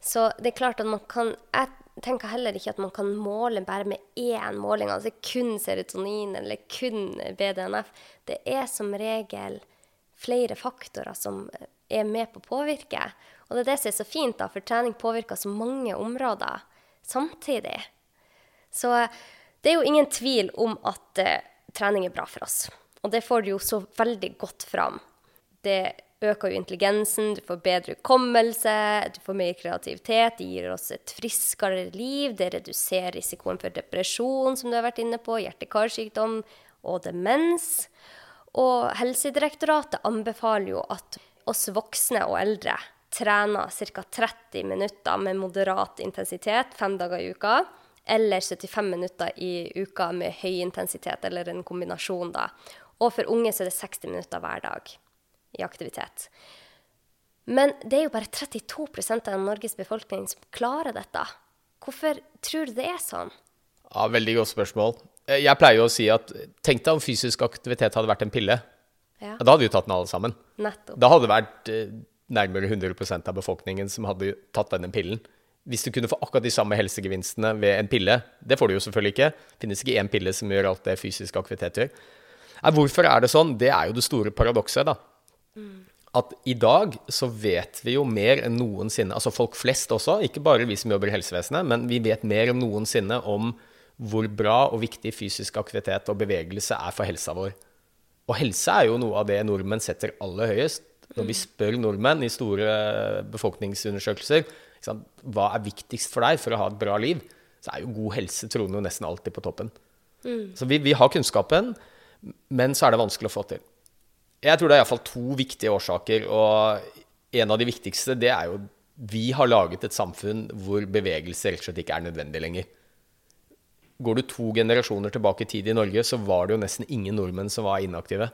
Speaker 2: Så det er klart at man kan Jeg tenker heller ikke at man kan måle bare med én måling, altså kun serotonin eller kun BDNF. Det er som regel flere faktorer som er med på å påvirke. Og det er det som er så fint, da, for trening påvirker så mange områder samtidig. Så det er jo ingen tvil om at uh, trening er bra for oss. Og det får du jo så veldig godt fram. Det øker jo intelligensen, du får bedre hukommelse, du får mer kreativitet, det gir oss et friskere liv, det reduserer risikoen for depresjon, som du har vært inne på, hjerte-karsykdom og demens. Og Helsedirektoratet anbefaler jo at oss voksne og eldre trener ca. 30 minutter med moderat intensitet fem dager i uka. Eller 75 minutter i uka med høy intensitet, eller en kombinasjon, da. Og for unge så er det 60 minutter hver dag i aktivitet. Men det er jo bare 32% av Norges befolkning som klarer dette. Hvorfor tror du det er sånn?
Speaker 3: Ja, Veldig godt spørsmål. Eh, jeg pleier jo å si at tenk deg om fysisk aktivitet hadde vært en pille.
Speaker 2: Ja.
Speaker 3: Da hadde vi tatt den alle sammen.
Speaker 2: Nettopp.
Speaker 3: Da hadde det vært eh, nærmere 100% av befolkningen som hadde tatt denne pillen. Hvis du kunne få akkurat de samme helsegevinstene ved en pille Det får du jo selvfølgelig ikke. Det finnes ikke én pille som gjør alt det fysisk aktivitet gjør. Nei, hvorfor er det sånn? Det er jo det store paradokset, da. At i dag så vet vi jo mer enn noensinne, altså folk flest også, ikke bare vi som jobber i helsevesenet, men vi vet mer enn noensinne om hvor bra og viktig fysisk aktivitet og bevegelse er for helsa vår. Og helse er jo noe av det nordmenn setter aller høyest. Når vi spør nordmenn i store befolkningsundersøkelser ikke sant, hva er viktigst for deg for å ha et bra liv, så er jo god helse troende jo nesten alltid på toppen. Så vi, vi har kunnskapen, men så er det vanskelig å få til. Jeg tror det er iallfall to viktige årsaker, og en av de viktigste det er jo vi har laget et samfunn hvor bevegelse rett og slett ikke er nødvendig lenger. Går du to generasjoner tilbake i tid i Norge, så var det jo nesten ingen nordmenn som var inaktive.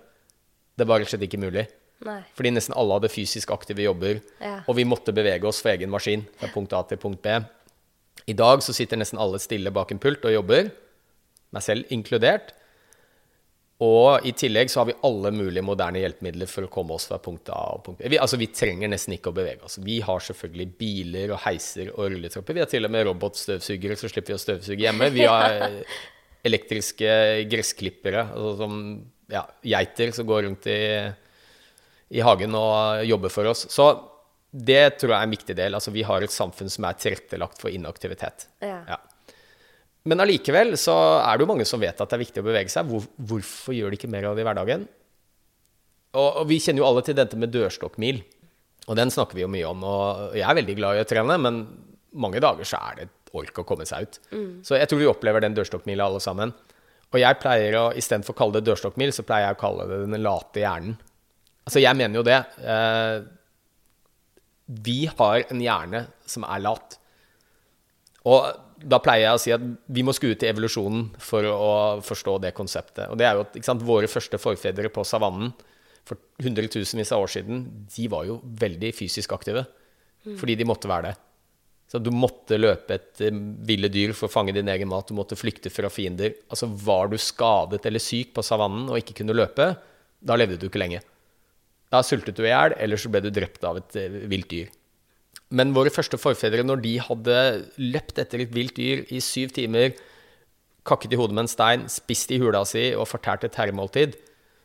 Speaker 3: Det var rett og slett ikke mulig.
Speaker 2: Nei.
Speaker 3: Fordi nesten alle hadde fysisk aktive jobber,
Speaker 2: Ja.
Speaker 3: og vi måtte bevege oss for egen maskin fra punkt A til punkt B. I dag så sitter nesten alle stille bak en pult og jobber, meg selv inkludert. Og i tillegg så har vi alle mulige moderne hjelpemidler for å komme oss fra punkt A og punkt B. Vi, altså, vi trenger nesten ikke å bevege oss. Vi har selvfølgelig biler og heiser og rulletropper. Vi har til og med robotstøvsugere, så slipper vi å støvsuge hjemme. Vi har eh, elektriske gressklippere, altså som ja, geiter som går rundt i, i hagen og jobber for oss. Så det tror jeg er en viktig del. Altså, vi har et samfunn som er tilrettelagt for inaktivitet.
Speaker 2: Ja.
Speaker 3: Ja. Men allikevel så er det jo mange som vet at det er viktig å bevege seg. Hvor, hvorfor gjør de ikke mer av det i hverdagen? Og, og vi kjenner jo alle til dette med dørstokkmil. Og den snakker vi jo mye om. Og jeg er veldig glad i å trene, men mange dager så er det et ork å komme seg ut. Så jeg tror vi opplever den dørstokkmila alle sammen. Og jeg pleier å, istedenfor å kalle det dørstokkmil, så pleier jeg å kalle det den late hjernen. Altså, jeg mener jo det. Eh, vi har en hjerne som er lat. Og da pleier jeg å si at vi må skue til evolusjonen for å forstå det konseptet. Og det er jo at sant, våre første forfedre på savannen for hundretusenvis av år siden, de var jo veldig fysisk aktive. Fordi de måtte være det. Så du måtte løpe etter ville dyr for å fange din egen mat. Du måtte flykte fra fiender. Altså Var du skadet eller syk på savannen og ikke kunne løpe, da levde du ikke lenge. Da sultet du i hjel, eller så ble du drept av et eh, vilt dyr. Men våre første forfedre, når de hadde løpt etter et vilt dyr i syv timer, kakket i hodet med en stein, spist i hula si og fortært et herremåltid,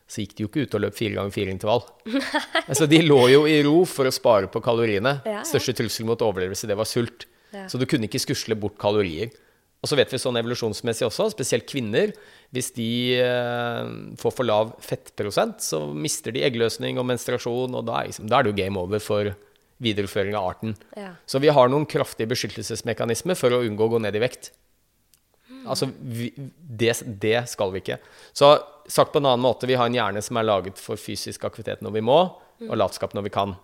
Speaker 3: så gikk de jo ikke ut og løp fire ganger fire intervall. altså, de lå jo i ro for å spare på kaloriene.
Speaker 2: Ja, ja.
Speaker 3: Største trussel mot overlevelse, det var sult.
Speaker 2: Ja.
Speaker 3: Så du kunne ikke skusle bort kalorier. Og så vet vi sånn evolusjonsmessig også, spesielt kvinner, hvis de eh, får for lav fettprosent, så mister de eggløsning og menstruasjon, og da er, liksom, da er det jo game over for videreføring av arten.
Speaker 2: Ja.
Speaker 3: Så vi har noen kraftige beskyttelsesmekanismer for å unngå å gå ned i vekt. Altså, vi, det, det skal vi ikke. Så sagt på en annen måte, vi har en hjerne som er laget for fysisk aktivitet når vi må, og latskap når vi kan.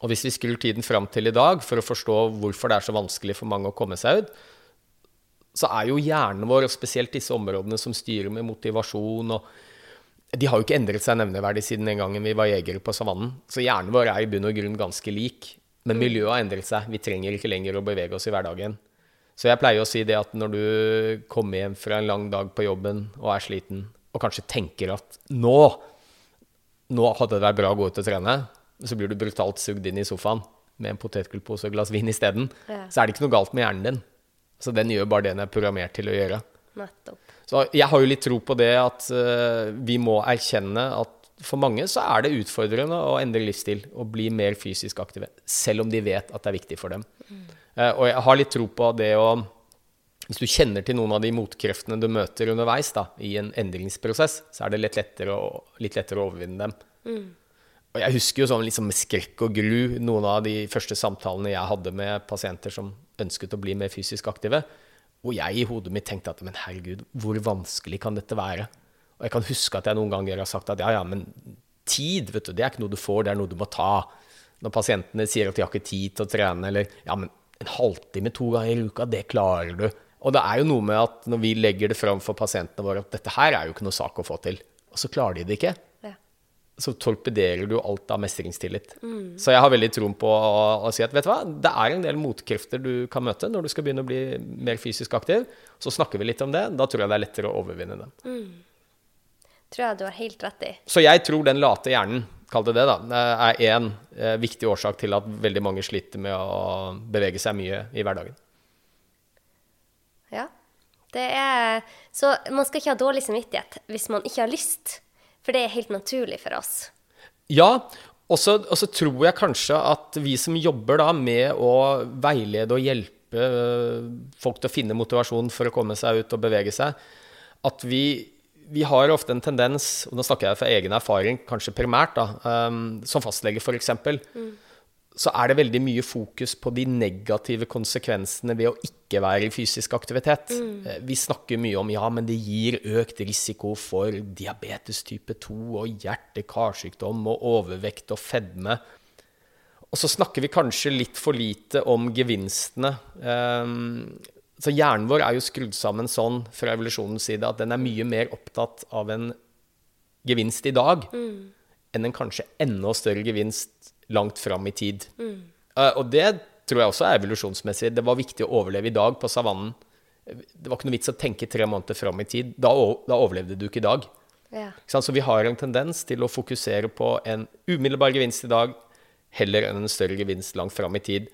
Speaker 3: Og hvis vi skrur tiden fram til i dag for å forstå hvorfor det er så vanskelig for mange å komme seg ut, så er jo hjernen vår, og spesielt disse områdene som styrer med motivasjon og De har jo ikke endret seg nevneverdig siden den gangen vi var jegere på savannen. Så hjernen vår er i bunn og grunn ganske lik. Men miljøet har endret seg. Vi trenger ikke lenger å bevege oss i hverdagen. Så jeg pleier å si det at når du kommer hjem fra en lang dag på jobben og er sliten, og kanskje tenker at nå, nå hadde det vært bra å gå ut og trene, så blir du brutalt sugd inn i sofaen med en potetgullpose og et glass vin isteden,
Speaker 2: Ja.
Speaker 3: så er det ikke noe galt med hjernen din. Så den gjør bare det den er programmert til å gjøre.
Speaker 2: Nettopp.
Speaker 3: Så jeg har jo litt tro på det at eh, vi må erkjenne at for mange så er det utfordrende å endre livsstil og bli mer fysisk aktive, selv om de vet at det er viktig for dem. Eh, og jeg har litt tro på det å Hvis du kjenner til noen av de motkreftene du møter underveis da, i en endringsprosess, så er det litt lettere å, litt lettere å overvinne dem. Og jeg husker jo sånn liksom med skrekk og gru noen av de første samtalene jeg hadde med pasienter som ønsket å bli mer fysisk aktive, hvor jeg i hodet mitt tenkte at men herregud, hvor vanskelig kan dette være? Og jeg kan huske at jeg noen ganger har sagt at ja, ja, men tid, vet du, det er ikke noe du får, det er noe du må ta. Når pasientene sier at de har ikke tid til å trene, eller ja, men en halvtime to ganger i uka, det klarer du. Og det er jo noe med at når vi legger det fram for pasientene våre at dette her er jo ikke noe sak å få til, og så klarer de det ikke. Så torpederer du alt av mestringstillit. Så jeg har veldig troen på å, å si at vet du hva, det er en del motkrefter du kan møte når du skal begynne å bli mer fysisk aktiv. Så snakker vi litt om det. Da tror jeg det er lettere å overvinne dem.
Speaker 2: Tror jeg du har helt rett i.
Speaker 3: Så jeg tror den late hjernen, kall det det, da, er én eh, viktig årsak til at veldig mange sliter med å bevege seg mye i hverdagen.
Speaker 2: Ja. Det er, så man skal ikke ha dårlig samvittighet hvis man ikke har lyst, for det er helt naturlig for oss.
Speaker 3: Ja, og så tror jeg kanskje at vi som jobber da med å veilede og hjelpe øh, folk til å finne motivasjon for å komme seg ut og bevege seg, at vi, vi har ofte en tendens, og nå snakker jeg fra egen erfaring, kanskje primært, da, um, som fastlege f.eks., så er det veldig mye fokus på de negative konsekvensene ved å ikke være i fysisk aktivitet. Mm. Vi snakker mye om ja, men det gir økt risiko for diabetes type 2 og hjerte-karsykdom og overvekt og fedme. Og så snakker vi kanskje litt for lite om gevinstene. Um, så hjernen vår er jo skrudd sammen sånn fra evolusjonens side at den er mye mer opptatt av en gevinst i dag enn en kanskje enda større gevinst langt fram i tid. Eh, og det tror jeg også er evolusjonsmessig. Det var viktig å overleve i dag på savannen. Det var ikke noe vits å tenke tre måneder fram i tid. Da, da overlevde du ikke i dag.
Speaker 2: Ja.
Speaker 3: Ikke? Så vi har en tendens til å fokusere på en umiddelbar gevinst i dag heller enn en større gevinst langt fram i tid.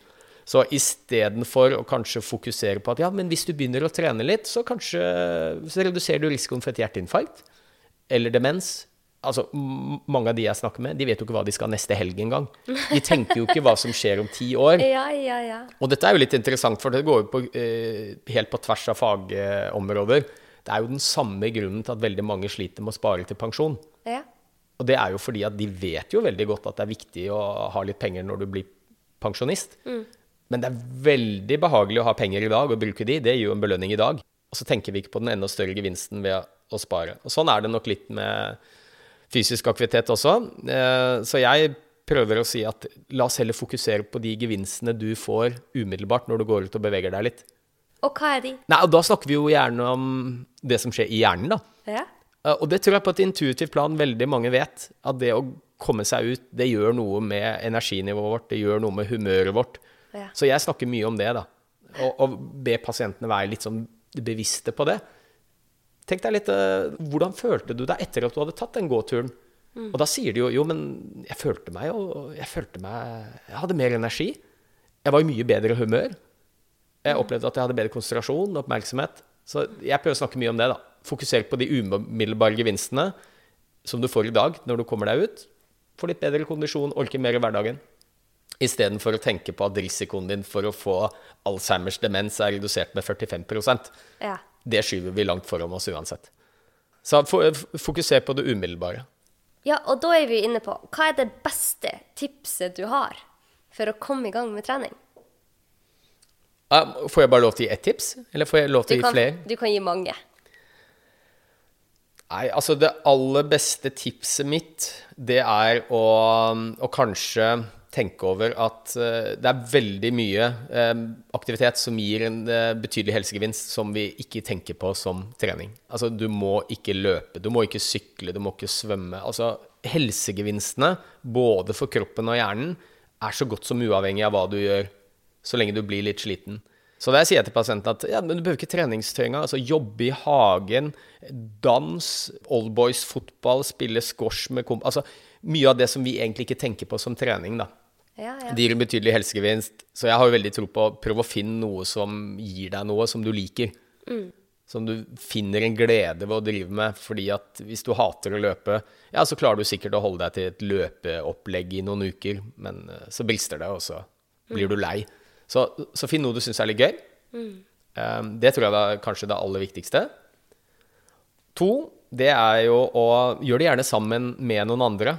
Speaker 3: Så istedenfor å kanskje fokusere på at ja, men hvis du begynner å trene litt, så kanskje så reduserer du risikoen for et hjerteinfarkt eller demens. Altså, Mange av de jeg snakker med, de vet jo ikke hva de skal neste helg engang. De tenker jo ikke hva som skjer om ti år.
Speaker 2: Ja, ja, ja.
Speaker 3: Og dette er jo litt interessant, for det går jo på, eh, helt på tvers av fagområder. Det er jo den samme grunnen til at veldig mange sliter med å spare til pensjon.
Speaker 2: ja.
Speaker 3: Og det er jo fordi at de vet jo veldig godt at det er viktig å ha litt penger når du blir pensjonist. Men det er veldig behagelig å ha penger i dag og bruke de. Det gir jo en belønning i dag. Og så tenker vi ikke på den enda større gevinsten ved å spare. Og sånn er det nok litt med fysisk aktivitet også. Eh, Så jeg prøver å si at la oss heller fokusere på de gevinstene du får umiddelbart når du går ut og beveger deg litt.
Speaker 2: Og hva er de?
Speaker 3: Nei, og da snakker vi jo gjerne om det som skjer i hjernen, da.
Speaker 2: Ja.
Speaker 3: Eh, Og det tror jeg på et intuitivt plan veldig mange vet. At det å komme seg ut, det gjør noe med energinivået vårt, det gjør noe med humøret vårt.
Speaker 2: Ja.
Speaker 3: Så jeg snakker mye om det, da. Og, og be pasientene være litt sånn bevisste på det. Tenk deg litt eh, Hvordan følte du deg etter at du hadde tatt den gåturen? Og da sier de jo jo, men jeg følte meg jo Jeg følte meg Jeg hadde mer energi. Jeg var i mye bedre humør. Jeg opplevde at jeg hadde bedre konsentrasjon og oppmerksomhet. Så jeg prøver å snakke mye om det. da. Fokusere på de umiddelbare gevinstene som du får i dag når du kommer deg ut. Få litt bedre kondisjon, orke mer i hverdagen. Istedenfor å tenke på at risikoen din for å få Alzheimers demens er redusert med 45%
Speaker 2: Ja.
Speaker 3: Det skyver vi langt foran oss uansett. Så fokuser på det umiddelbare.
Speaker 2: ja, og da er vi inne på hva er det beste tipset du har for å komme i gang med trening?
Speaker 3: Får jeg bare lov til å gi ett tips? Eller får jeg lov til å gi flere?
Speaker 2: du kan gi mange.
Speaker 3: Nei, altså det aller beste tipset mitt, det er å, å kanskje tenke over at eh, det er veldig mye eh, aktivitet som gir en eh, betydelig helsegevinst som vi ikke tenker på som trening. Altså du må ikke løpe, du må ikke sykle, du må ikke svømme. Altså helsegevinstene, både for kroppen og hjernen, er så godt som uavhengig av hva du gjør, så lenge du blir litt sliten. Så der sier jeg til pasienten at ja, men du behøver ikke treningstøy. Altså, jobbe i hagen, dans, oldboys fotball, spille squash med komp... Altså, mye av det som vi egentlig ikke tenker på som trening, da.
Speaker 2: Ja, ja.
Speaker 3: Det gir en betydelig helsegevinst. Så jeg har jo veldig tro på å prøve å finne noe som gir deg noe som du liker. Som du finner en glede ved å drive med. Fordi at hvis du hater å løpe, ja, så klarer du sikkert å holde deg til et løpeopplegg i noen uker. Men eh, så brister det, og så blir du lei. Så, så finn noe du syns er litt gøy. Mm. det tror jeg er kanskje det aller viktigste. To, det er jo å gjøre det gjerne sammen med noen andre.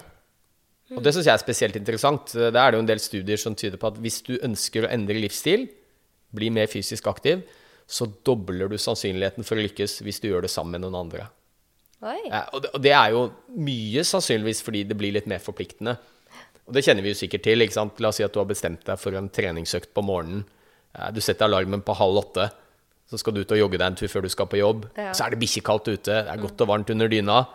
Speaker 3: Og det syns jeg er spesielt interessant. Det er det jo en del studier som tyder på at hvis du ønsker å endre livsstil, bli mer fysisk aktiv, så dobler du sannsynligheten for å lykkes hvis du gjør det sammen med noen andre. Eh, og, det, og det er jo mye sannsynligvis fordi det blir litt mer forpliktende. Og det kjenner vi jo sikkert til. ikke sant? La oss si at du har bestemt deg for en treningsøkt på morgenen. Eh, du setter alarmen på halv åtte. Så skal du ut og jogge deg en tur før du skal på jobb.
Speaker 2: Ja.
Speaker 3: Så er det bikkjekaldt ute, det er godt og varmt under dyna.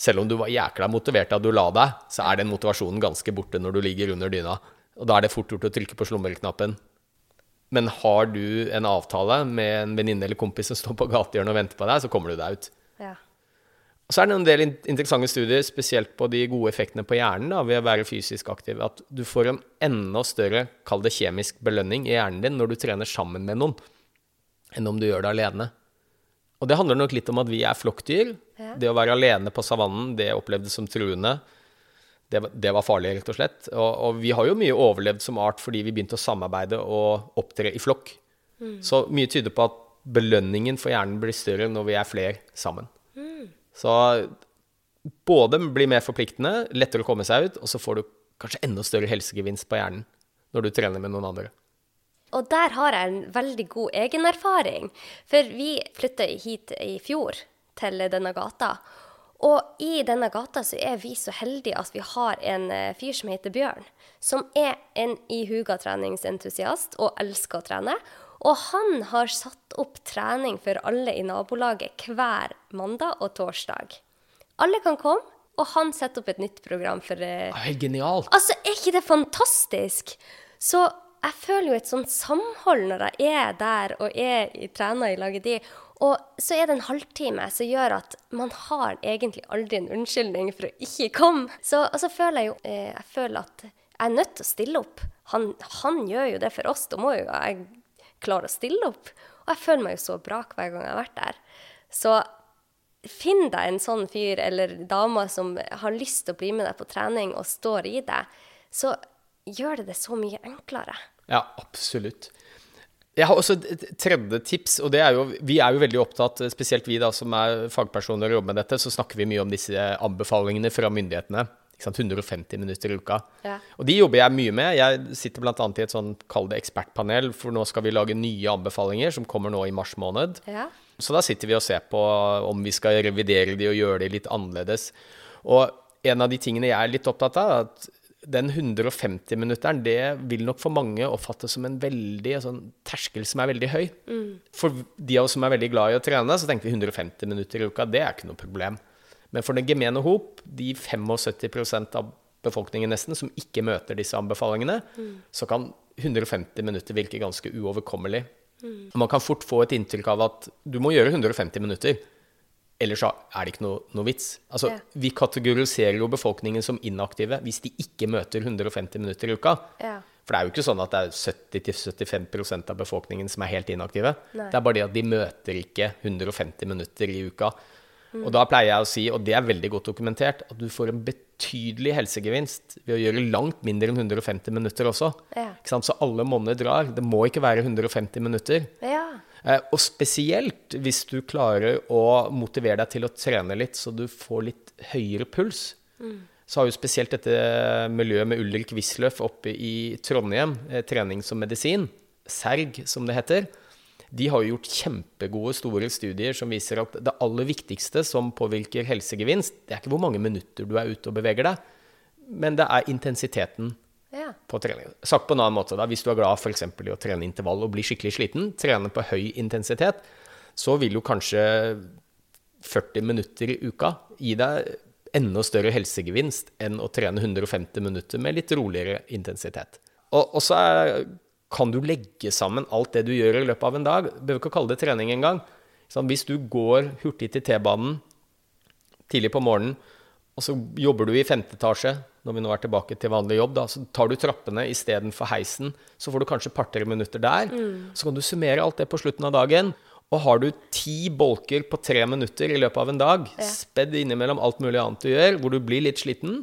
Speaker 3: Selv om du var jækla motivert da du la deg, så er den motivasjonen ganske borte når du ligger under dyna. Og da er det fort gjort å trykke på slumreknappen. Men har du en avtale med en venninne eller kompis som står på gatehjørnet og venter på deg, så kommer du deg ut.
Speaker 2: Ja.
Speaker 3: Og så er det en del interessante studier, spesielt på de gode effektene på hjernen da, ved å være fysisk aktiv, at du får en enda større, kall det kjemisk belønning i hjernen din når du trener sammen med noen, enn om du gjør det alene. Og det handler nok litt om at vi er flokkdyr.
Speaker 2: Ja.
Speaker 3: Det å være alene på savannen, det opplevdes som truende. Det, det var farlig, rett og slett. Og, og vi har jo mye overlevd som art fordi vi begynte å samarbeide og opptre i flokk. Så mye tyder på at belønningen for hjernen blir større når vi er flere sammen. Så både blir mer forpliktende, lettere å komme seg ut, og så får du kanskje enda større helsegevinst på hjernen når du trener med noen andre.
Speaker 2: Og der har jeg en veldig god egenerfaring. For vi flytta hit i fjor, til denne gata. Og i denne gata så er vi så heldige at vi har en eh, fyr som heter Bjørn. Som er en ihuga treningsentusiast og elsker å trene. Og han har satt opp trening for alle i nabolaget hver mandag og torsdag. Alle kan komme, og han setter opp et nytt program for
Speaker 3: er genialt.
Speaker 2: Altså, er ikke det fantastisk? Så jeg føler jo et sånt samhold når jeg er der og er i trener i laget de. Og så er det en halvtime som gjør at man har egentlig aldri en unnskyldning for å ikke komme. Så altså, føler jeg jo eh, Jeg føler at jeg er nødt til å stille opp. Han, han gjør jo det for oss, da må jo jeg klare å stille opp. Og jeg føler meg jo så bra hver gang jeg har vært der. Så Finn deg en sånn fyr eller dame som har lyst til å bli med deg på trening og står i det, så gjør det det så mye enklere.
Speaker 3: Ja, absolutt. Jeg har også et tredje tips, og det er jo Vi er jo veldig opptatt, spesielt vi da som er fagpersoner og jobber med dette, så snakker vi mye om disse anbefalingene fra myndighetene. Ikke sant? 150 minutter i uka.
Speaker 2: Ja.
Speaker 3: Og de jobber jeg mye med. Jeg sitter bl.a. i et sånn, kall det ekspertpanel, for nå skal vi lage nye anbefalinger som kommer nå i mars måned.
Speaker 2: Ja.
Speaker 3: Så da sitter vi og ser på om vi skal revidere de og gjøre de litt annerledes. Og en av de tingene jeg er litt opptatt av, er at den 150-minutteren, det vil nok for mange oppfattes som en veldig sånn terskel som er veldig høy. For de av oss som er veldig glad i å trene, så tenker vi 150 minutter i uka, det er ikke noe problem. Men for den gemene hop, de 75% av befolkningen nesten som ikke møter disse anbefalingene, så kan 150 minutter virke ganske uoverkommelig. Mm. man kan fort få et inntrykk av at du må gjøre 150 minutter. Ellers så er det ikke noe, noe vits. Altså,
Speaker 2: Ja.
Speaker 3: Vi kategoriserer jo befolkningen som inaktive hvis de ikke møter 150 minutter i uka.
Speaker 2: Ja.
Speaker 3: For det er jo ikke sånn at det er 70-75% av befolkningen som er helt inaktive.
Speaker 2: Nei.
Speaker 3: Det er bare det at de møter ikke 150 minutter i uka. Og da pleier jeg å si, og det er veldig godt dokumentert, at du får en betydelig helsegevinst ved å gjøre langt mindre enn 150 minutter også.
Speaker 2: Ja.
Speaker 3: Så alle monner drar. Det må ikke være 150 minutter.
Speaker 2: Ja.
Speaker 3: Eh, og spesielt hvis du klarer å motivere deg til å trene litt, så du får litt høyere puls. Så har jo spesielt dette miljøet med Ulrik Wisløff oppe i Trondheim, eh, trening som medisin, SERG som det heter, de har jo gjort kjempegode, store studier som viser at det aller viktigste som påvirker helsegevinst, det er ikke hvor mange minutter du er ute og beveger deg, men det er intensiteten
Speaker 2: Ja.
Speaker 3: på trening. Sagt på en annen måte, da, hvis du er glad eksempel i å trene intervall og bli skikkelig sliten, trene på høy intensitet, så vil jo kanskje 40 minutter i uka gi deg enda større helsegevinst enn å trene 150 minutter med litt roligere intensitet. Og, og så er, kan du legge sammen alt det du gjør i løpet av en dag. Du behøver ikke å kalle det trening engang. Sånn, hvis du går hurtig til T-banen tidlig på morgenen, og så jobber du i femte etasje, når vi nå er tilbake til vanlig jobb, da, så tar du trappene istedenfor heisen. Så får du kanskje et par-tre minutter der. Så kan du summere alt det på slutten av dagen. Og har du ti bolker på tre minutter i løpet av en dag, spedd innimellom alt mulig annet du gjør, hvor du blir litt sliten,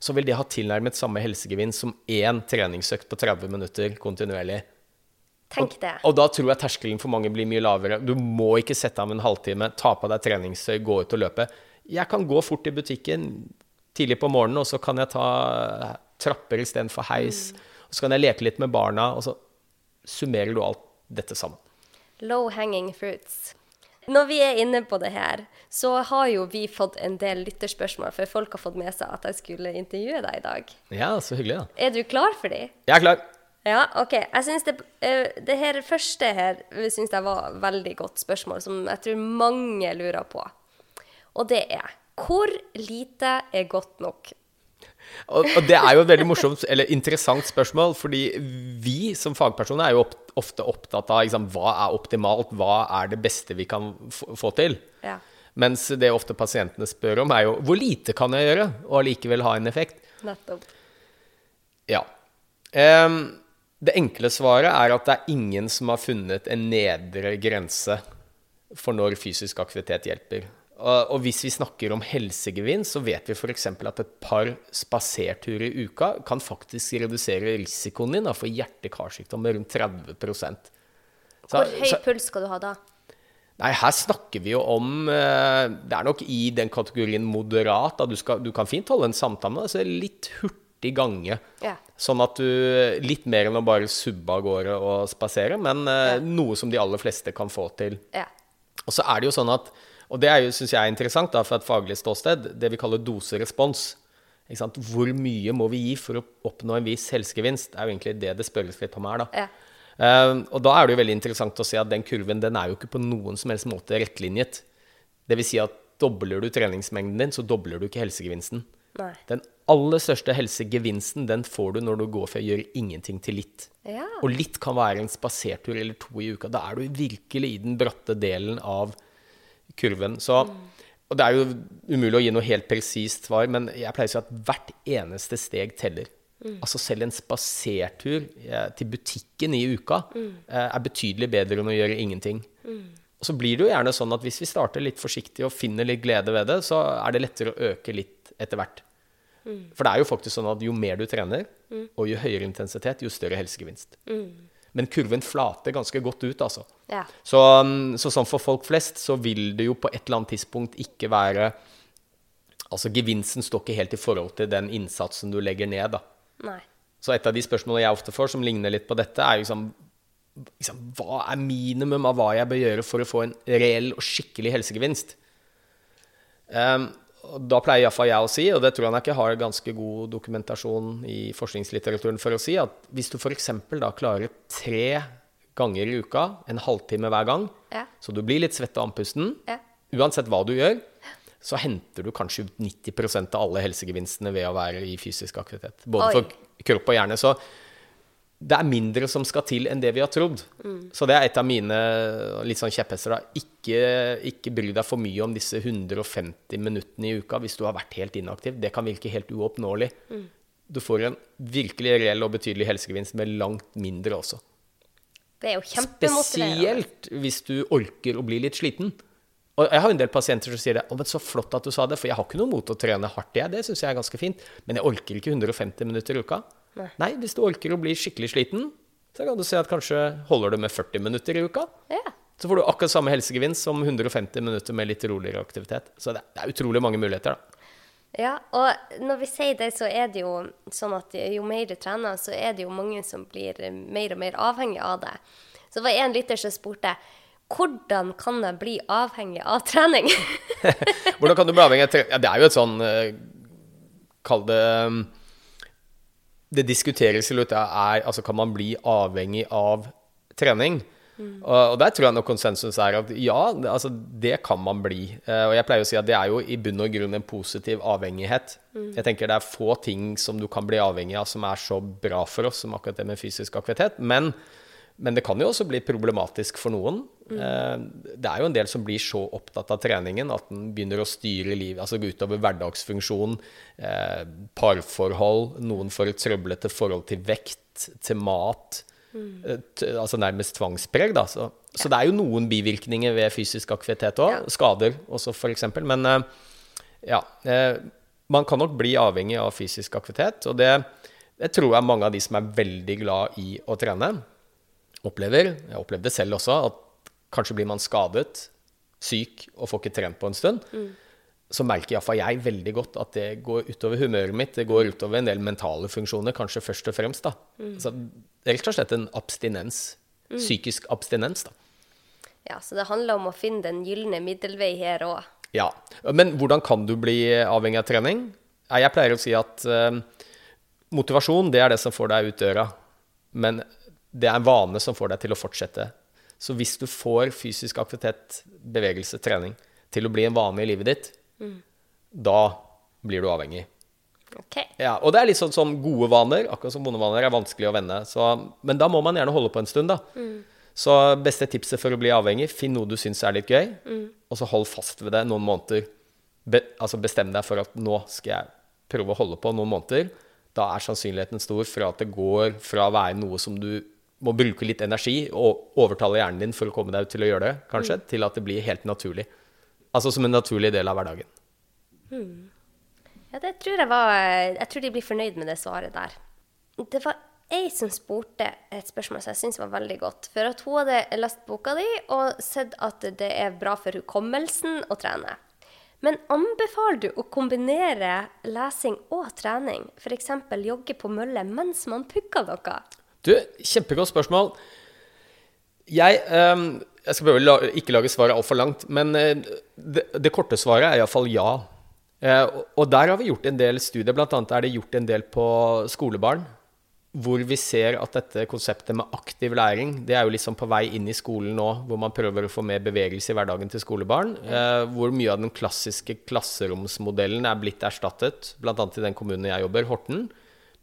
Speaker 3: så vil det ha tilnærmet samme helsegevinst som én treningsøkt på 30 minutter kontinuerlig.
Speaker 2: Tenk det.
Speaker 3: Og da tror jeg terskelen for mange blir mye lavere. Du må ikke sette av en halvtime, ta på deg treningstøy, gå ut og løpe. Jeg kan gå fort i butikken tidlig på morgenen, og så kan jeg ta trapper istedenfor heis. Og så kan jeg leke litt med barna, og så summerer du alt dette sammen.
Speaker 2: Low hanging fruits. når vi er inne på det her, så har jo vi fått en del lytterspørsmål, for folk har fått med seg at jeg skulle intervjue deg i dag.
Speaker 3: Ja, så hyggelig, da.
Speaker 2: Er du klar for de?
Speaker 3: Jeg er klar.
Speaker 2: Ja, OK. Jeg synes det, eh, det her første her synes jeg var veldig godt spørsmål, som jeg tror mange lurer på. Og det er hvor lite er godt nok?
Speaker 3: Og, og det er jo et veldig morsomt, eller interessant spørsmål, fordi vi som fagpersoner er jo opp, ofte opptatt av liksom, hva er optimalt, hva er det beste vi kan få, få til.
Speaker 2: Ja.
Speaker 3: Mens det ofte pasientene spør om, er jo hvor lite kan jeg gjøre, og allikevel ha en effekt.
Speaker 2: Nettopp.
Speaker 3: Ja. Um, det enkle svaret er at det er ingen som har funnet en nedre grense for når fysisk aktivitet hjelper. Og, hvis vi snakker om helsegevinst, så vet vi f.eks. at et par spaserturer i uka kan faktisk redusere risikoen din for hjerte-karsykdom med rundt 30 Så-
Speaker 2: Hvor høy
Speaker 3: så-
Speaker 2: puls skal du ha da?
Speaker 3: Nei, her snakker vi jo om eh, Det er nok i den kategorien moderat. Du, skal, du kan fint holde en samtale altså litt hurtig gange.
Speaker 2: Ja.
Speaker 3: Sånn at du Litt mer enn å bare subbe av gårde og spasere, men eh,
Speaker 2: Ja.
Speaker 3: noe som de aller fleste kan få til.
Speaker 2: Ja.
Speaker 3: Og så er det jo sånn at Og det er jo, syns jeg er interessant da, fra et faglig ståsted, det vi kaller doserespons. Hvor mye må vi gi for å oppnå en viss helsegevinst? Det er jo egentlig det det spørres litt om her. da.
Speaker 2: Ja.
Speaker 3: Eh, og da er det jo veldig interessant å se at den kurven den er jo ikke på noen som helst måte rettlinjet. Det vil si at dobler du treningsmengden din, så dobler du ikke helsegevinsten.
Speaker 2: Nei.
Speaker 3: Den aller største helsegevinsten den får du når du går fra å gjøre ingenting til litt.
Speaker 2: Ja.
Speaker 3: Og litt kan være en spasertur eller to i uka. Da er du virkelig i den bratte delen av kurven. Så, og det er jo umulig å gi noe helt presist svar, men jeg pleier å si at hvert eneste steg teller. Altså selv en spasertur eh, til butikken i uka mm. er betydelig bedre enn å gjøre ingenting. Og så blir det jo gjerne sånn at hvis vi starter litt forsiktig og finner litt glede ved det, så er det lettere å øke litt etter hvert. For det er jo faktisk sånn at jo mer du trener, og jo høyere intensitet, jo større helsegevinst. Men kurven flater ganske godt ut, altså.
Speaker 2: Ja.
Speaker 3: Så, um, så sånn for folk flest så vil det jo på et eller annet tidspunkt ikke være Altså gevinsten står ikke helt i forhold til den innsatsen du legger ned, da.
Speaker 2: Nei.
Speaker 3: Så et av de spørsmålene jeg ofte får, som ligner litt på dette, er liksom, liksom Hva er minimum av hva jeg bør gjøre for å få en reell og skikkelig helsegevinst? Um, da pleier iallfall jeg å si, og det tror jeg jeg har ganske god dokumentasjon i forskningslitteraturen for å si, at hvis du f.eks. da klarer tre ganger i uka, en halvtime hver gang,
Speaker 2: Ja.
Speaker 3: så du blir litt svett og andpusten,
Speaker 2: Ja.
Speaker 3: uansett hva du gjør, så henter du kanskje ut 90% av alle helsegevinstene ved å være i fysisk aktivitet. Både
Speaker 2: Oi.
Speaker 3: for kropp og hjerne. Så det er mindre som skal til enn det vi har trodd.
Speaker 2: Mm.
Speaker 3: Så det er et av mine litt sånn kjepphester. Ikke, ikke bry deg for mye om disse 150 minuttene i uka hvis du har vært helt inaktiv. Det kan virke helt uoppnåelig.
Speaker 2: Mm.
Speaker 3: Du får en virkelig reell og betydelig helsegevinst med langt mindre også.
Speaker 2: Det er jo kjempemotiverende.
Speaker 3: Spesielt hvis du orker å bli litt sliten. Og jeg har en del pasienter som sier det. Å, men så flott at du sa det, for jeg har ikke noe mot å trene hardt, jeg. Det syns jeg er ganske fint. Men jeg orker ikke 150 minutter i uka. Nei. hvis du orker å bli skikkelig sliten, så kan du se at kanskje holder du med 40 minutter i uka.
Speaker 2: Ja.
Speaker 3: Så får du akkurat samme helsegevinst som 150 minutter med litt roligere aktivitet. Så det er utrolig mange muligheter, da.
Speaker 2: Ja, og når vi sier det, så er det jo sånn at jo mer du trener, så er det jo mange som blir mer og mer avhengig av det. Så det var en lytter som spurte hvordan kan jeg bli avhengig av trening?
Speaker 3: Hvordan kan du bli avhengig av trening? Ja, det er jo et sånn eh, Kall det Det diskuteres litt, er altså kan man bli avhengig av trening? Og, og der tror jeg nok konsensus er at ja, altså, det kan man bli. Eh, og jeg pleier å si at det er jo i bunn og grunn en positiv avhengighet. Jeg tenker det er få ting som du kan bli avhengig av som er så bra for oss som akkurat det med fysisk aktivitet. Men, men det kan jo også bli problematisk for noen. Eh, Det er jo en del som blir så opptatt av treningen at den begynner å styre livet, altså gå utover hverdagsfunksjon, eh, parforhold, noen får et trøblete forhold til vekt, til mat. Mm. Altså nærmest tvangspreg, da. Så, så det er jo noen bivirkninger ved fysisk aktivitet òg.
Speaker 2: Ja.
Speaker 3: Skader også, f.eks. Men eh, ja. eh, Man kan nok bli avhengig av fysisk aktivitet. Og det, det tror jeg mange av de som er veldig glad i å trene, opplever. Jeg opplevde selv også, at kanskje blir man skadet, syk og får ikke trent på en stund. Så merker iallfall jeg veldig godt at det går utover humøret mitt. Det går utover en del mentale funksjoner, kanskje først og fremst. da. Så rett og slett en abstinens. Psykisk abstinens, da.
Speaker 2: Ja, Så det handler om å finne den gylne middelvei her òg.
Speaker 3: Ja. Men hvordan kan du bli avhengig av trening? Jeg pleier å si at uh, motivasjon, det er det som får deg ut døra. Men det er en vane som får deg til å fortsette. Så hvis du får fysisk aktivitet, bevegelse, trening til å bli en vane i livet ditt, da blir du avhengig.
Speaker 2: Ok.
Speaker 3: Ja, og det er litt sånn som gode vaner, akkurat som vonde vaner, er vanskelig å vende. Så, men da må man gjerne holde på en stund, da. Så beste tipset for å bli avhengig, finn noe du syns er litt gøy, og så hold fast ved det noen måneder. Be, altså bestem deg for at nå skal jeg prøve å holde på noen måneder. Da er sannsynligheten stor for at det går fra å være noe som du må bruke litt energi og overtale hjernen din for å komme deg til å gjøre det, kanskje, til at det blir helt naturlig. Altså som en naturlig del av hverdagen.
Speaker 2: Ja, det tror jeg var Jeg tror de blir fornøyd med det svaret der. Det var ei som spurte et spørsmål som jeg syns var veldig godt. For at hun hadde lest boka di og sett at det er bra for hukommelsen å trene. Men anbefaler du å kombinere lesing og trening? F.eks. jogge på mølle mens man pugger noe?
Speaker 3: Du, kjempegodt spørsmål. Jeg, eh, jeg skal prøve å la, ikke lage svaret altfor langt, men eh, det, det korte svaret er iallfall ja. Eh, og- der har vi gjort en del studier, bl.a. er det gjort en del på skolebarn. Hvor vi ser at dette konseptet med aktiv læring, det er jo liksom på vei inn i skolen nå, hvor man prøver å få mer bevegelse i hverdagen til skolebarn. Eh, hvor mye av den klassiske klasseromsmodellen er blitt erstattet, bl.a. i den kommunen jeg jobber, Horten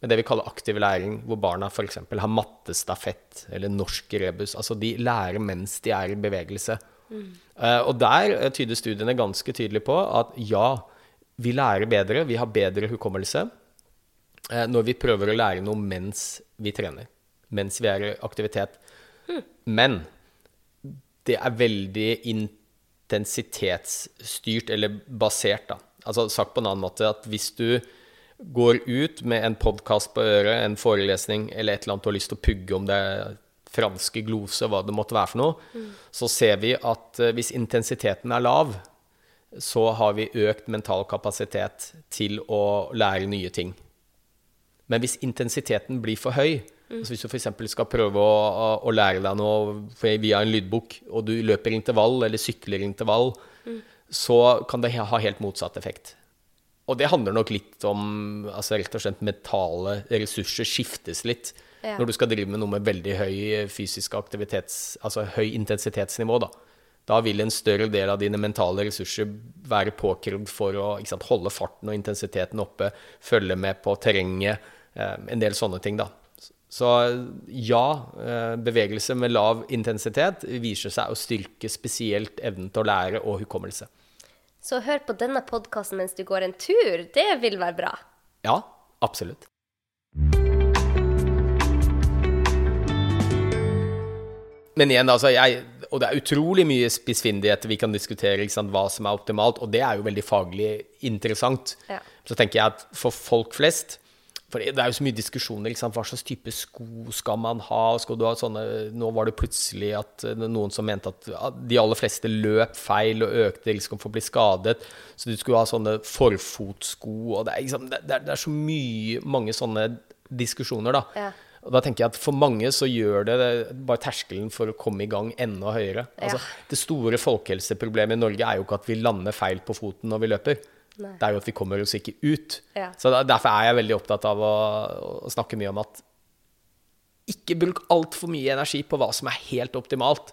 Speaker 3: med det vi kaller aktiv læring, hvor barna f.eks. har mattestafett eller norsk rebus. Altså de lærer mens de er i bevegelse. Eh, og der eh, tyder studiene ganske tydelig på at ja, vi lærer bedre, vi har bedre hukommelse eh, når vi prøver å lære noe mens vi trener. Mens vi er i aktivitet. Men det er veldig intensitetsstyrt, eller basert, da. Altså sagt på en annen måte at hvis du går ut med en podkast på øret, en forelesning eller et eller annet du har lyst til å pugge om det franske glose, hva det måtte være for noe, så ser vi at eh, hvis intensiteten er lav, så har vi økt mental kapasitet til å lære nye ting. Men hvis intensiteten blir for høy, altså hvis du f.eks. skal prøve å, å- lære deg noe via en lydbok, og du løper intervall eller sykler intervall, så kan det ha helt motsatt effekt. Og det handler nok litt om altså rett og slett mentale ressurser skiftes litt.
Speaker 2: Ja.
Speaker 3: Når du skal drive med noe med veldig høy fysisk aktivitets... Altså høy intensitetsnivå, da. Da vil en større del av dine mentale ressurser være påkrevd for å sant, holde farten og intensiteten oppe, følge med på terrenget, eh, en del sånne ting, da. Så ja, eh, bevegelse med lav intensitet viser seg å styrke spesielt evnen til å lære og hukommelse.
Speaker 2: Så hør på denne podkasten mens du går en tur. Det vil være bra.
Speaker 3: Ja, absolutt. Men igjen, altså, jeg, og det er utrolig mye spissfindigheter vi kan diskutere, sant, hva som er optimalt, og det er jo veldig faglig interessant.
Speaker 2: Ja.
Speaker 3: Så tenker jeg at for folk flest For det er jo så mye diskusjoner, Liksom, hva slags type sko skal man ha? Skal du ha sånne Nå var det plutselig at eh, noen som mente at de aller fleste løp feil og økte risikoen for å bli skadet, så du skulle ha sånne forfotsko, og det er, liksom, det, det er, det så mye, mange sånne diskusjoner, da.
Speaker 2: Ja.
Speaker 3: Og da tenker jeg at for mange så gjør det bare terskelen for å komme i gang enda høyere. Altså, det store folkehelseproblemet i Norge er jo ikke at vi lander feil på foten når vi løper.
Speaker 2: Nei.
Speaker 3: Det er jo at vi kommer oss ikke ut.
Speaker 2: Ja.
Speaker 3: Så derfor er jeg veldig opptatt av å, å snakke mye om at ikke bruk altfor mye energi på hva som er helt optimalt.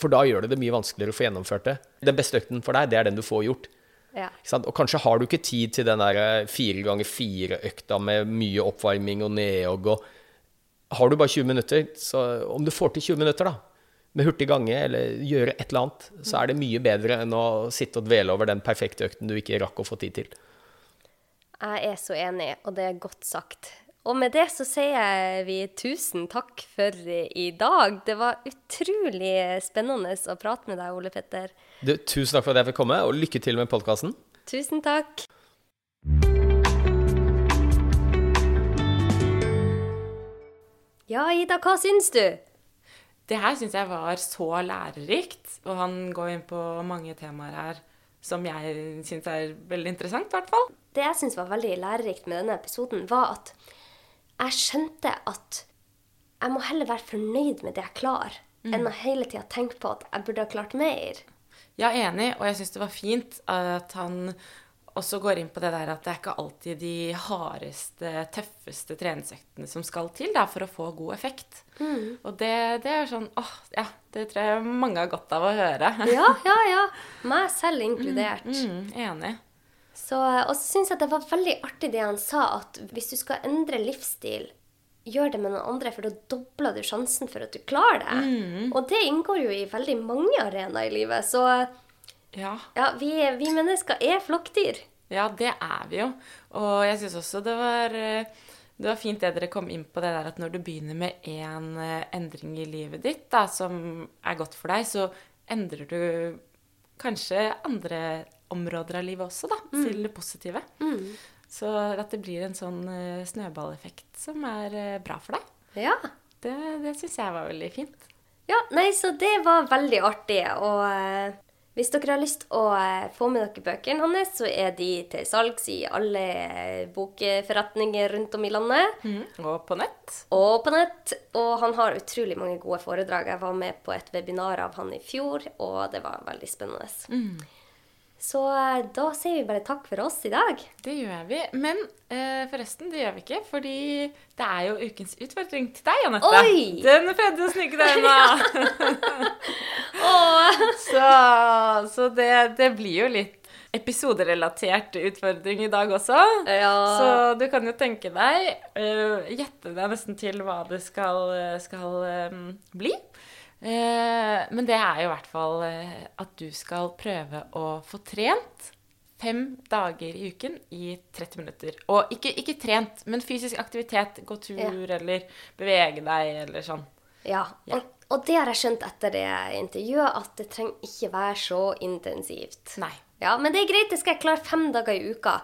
Speaker 3: For da gjør det det mye vanskeligere å få gjennomført det. Den beste økten for deg, det er den du får gjort.
Speaker 2: Ja.
Speaker 3: Og kanskje har du ikke tid til den der eh, fire ganger fire-økta med mye oppvarming og nedjogg. og Har du bare 20 minutter, så om du får til 20 minutter da, med hurtig gange eller gjøre et eller annet, så er det mye bedre enn å sitte og dvele over den perfekte økten du ikke rakk å få tid til.
Speaker 2: Jeg er så enig, og det er godt sagt. Og med det så sier vi tusen takk for i dag. Det var utrolig spennende å prate med deg, Ole Petter.
Speaker 3: Du, tusen takk for at jeg fikk komme, og lykke til med podkasten.
Speaker 2: Tusen takk. Ja, Ida, hva syns du?
Speaker 1: Det her syns jeg var så lærerikt, og han går inn på mange temaer her som jeg syns er veldig interessant, i hvert fall.
Speaker 2: Det jeg syns var veldig lærerikt med denne episoden, var at jeg skjønte at jeg må heller være fornøyd med det jeg klarer, enn å hele tida tenke på at jeg burde ha klart mer.
Speaker 1: Ja, enig, og jeg syns det var fint at han også går inn på det der at det er ikke alltid de hardeste, tøffeste treningsøktene som skal til da, for å få god effekt. Og det, det er sånn åh, ja, det tror jeg mange har godt av å høre.
Speaker 2: Ja, ja, ja. Meg selv inkludert.
Speaker 1: Mm, enig.
Speaker 2: Så, og så syns jeg det var veldig artig det han sa, at hvis du skal endre livsstil, gjør det med noen andre, for da dobler du sjansen for at du klarer det. Og det inngår jo i veldig mange arenaer i livet. Så
Speaker 1: Ja.
Speaker 2: ja, vi, vi mennesker er flokkdyr.
Speaker 1: Ja, det er vi jo. Og jeg syns også det var, eh, det var fint det dere kom inn på det der at når du begynner med én endring i livet ditt da, som er godt for deg, så endrer du kanskje andre områder av livet også, da, til det positive. Så at det blir en sånn eh, snøballeffekt som er eh, bra for deg,
Speaker 2: Ja.
Speaker 1: det, det syns jeg var veldig fint.
Speaker 2: Ja, nei, så det var veldig artig. Og eh, hvis dere har lyst å eh, få med dere bøkene hans, så er de til salgs i alle eh, bokforretninger rundt om i landet.
Speaker 1: Mm. Og på nett.
Speaker 2: Og på nett. Og han har utrolig mange gode foredrag. Jeg var med på et webinar av han i fjor, og det var veldig spennende. Så eh, da sier vi bare takk for oss i dag.
Speaker 1: Det gjør vi. Men eh, forresten, det gjør vi ikke, fordi det er jo ukens utfordring til deg, Anette.
Speaker 2: Oi!
Speaker 1: Den prøvde å snike deg unna. så så det, det blir jo litt episoderelatert utfordring i dag også.
Speaker 2: Ja.
Speaker 1: Så du kan jo tenke deg, uh, gjette deg nesten til hva det skal, skal um, bli. Eh, men det er jo i hvert fall eh, at du skal prøve å få trent fem dager i uken i 30 minutter. Og ikke, ikke trent, men fysisk aktivitet. Gå tur
Speaker 2: Ja.
Speaker 1: eller bevege deg eller sånn.
Speaker 2: Ja,
Speaker 1: Ja.
Speaker 2: Og, og det har jeg skjønt etter det intervjuet, at det trenger ikke være så intensivt.
Speaker 1: Nei.
Speaker 2: Ja, men det er greit. Det skal jeg klare fem dager i uka.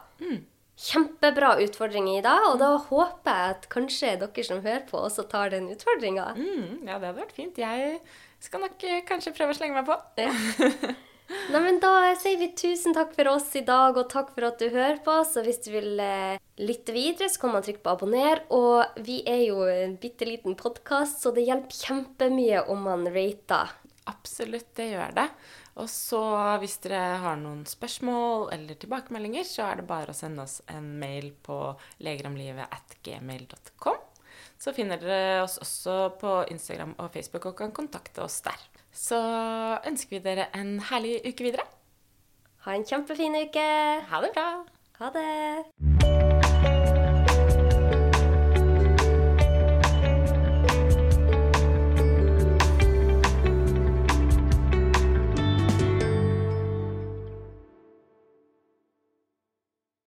Speaker 2: Kjempebra utfordring i dag, og da håper jeg at kanskje dere som hører på, også tar den utfordringa.
Speaker 1: Mm, ja, det hadde vært fint. Jeg skal nok eh, kanskje prøve å slenge meg på.
Speaker 2: Ja. Nei, men Da sier vi tusen takk for oss i dag, og takk for at du hører på oss. Hvis du vil eh, lytte videre, så kan man trykke på abonner. Og vi er jo en bitte liten podkast, så det hjelper kjempemye om man rater.
Speaker 1: Absolutt, det gjør det. Og så hvis dere har noen spørsmål eller tilbakemeldinger, så er det bare å sende oss en mail på legeromlivet.gmail.com. Så finner dere oss også på Instagram og Facebook og kan kontakte oss der. Så ønsker vi dere en herlig uke videre.
Speaker 2: Ha en kjempefin uke.
Speaker 1: Ha det bra!
Speaker 2: Ha det.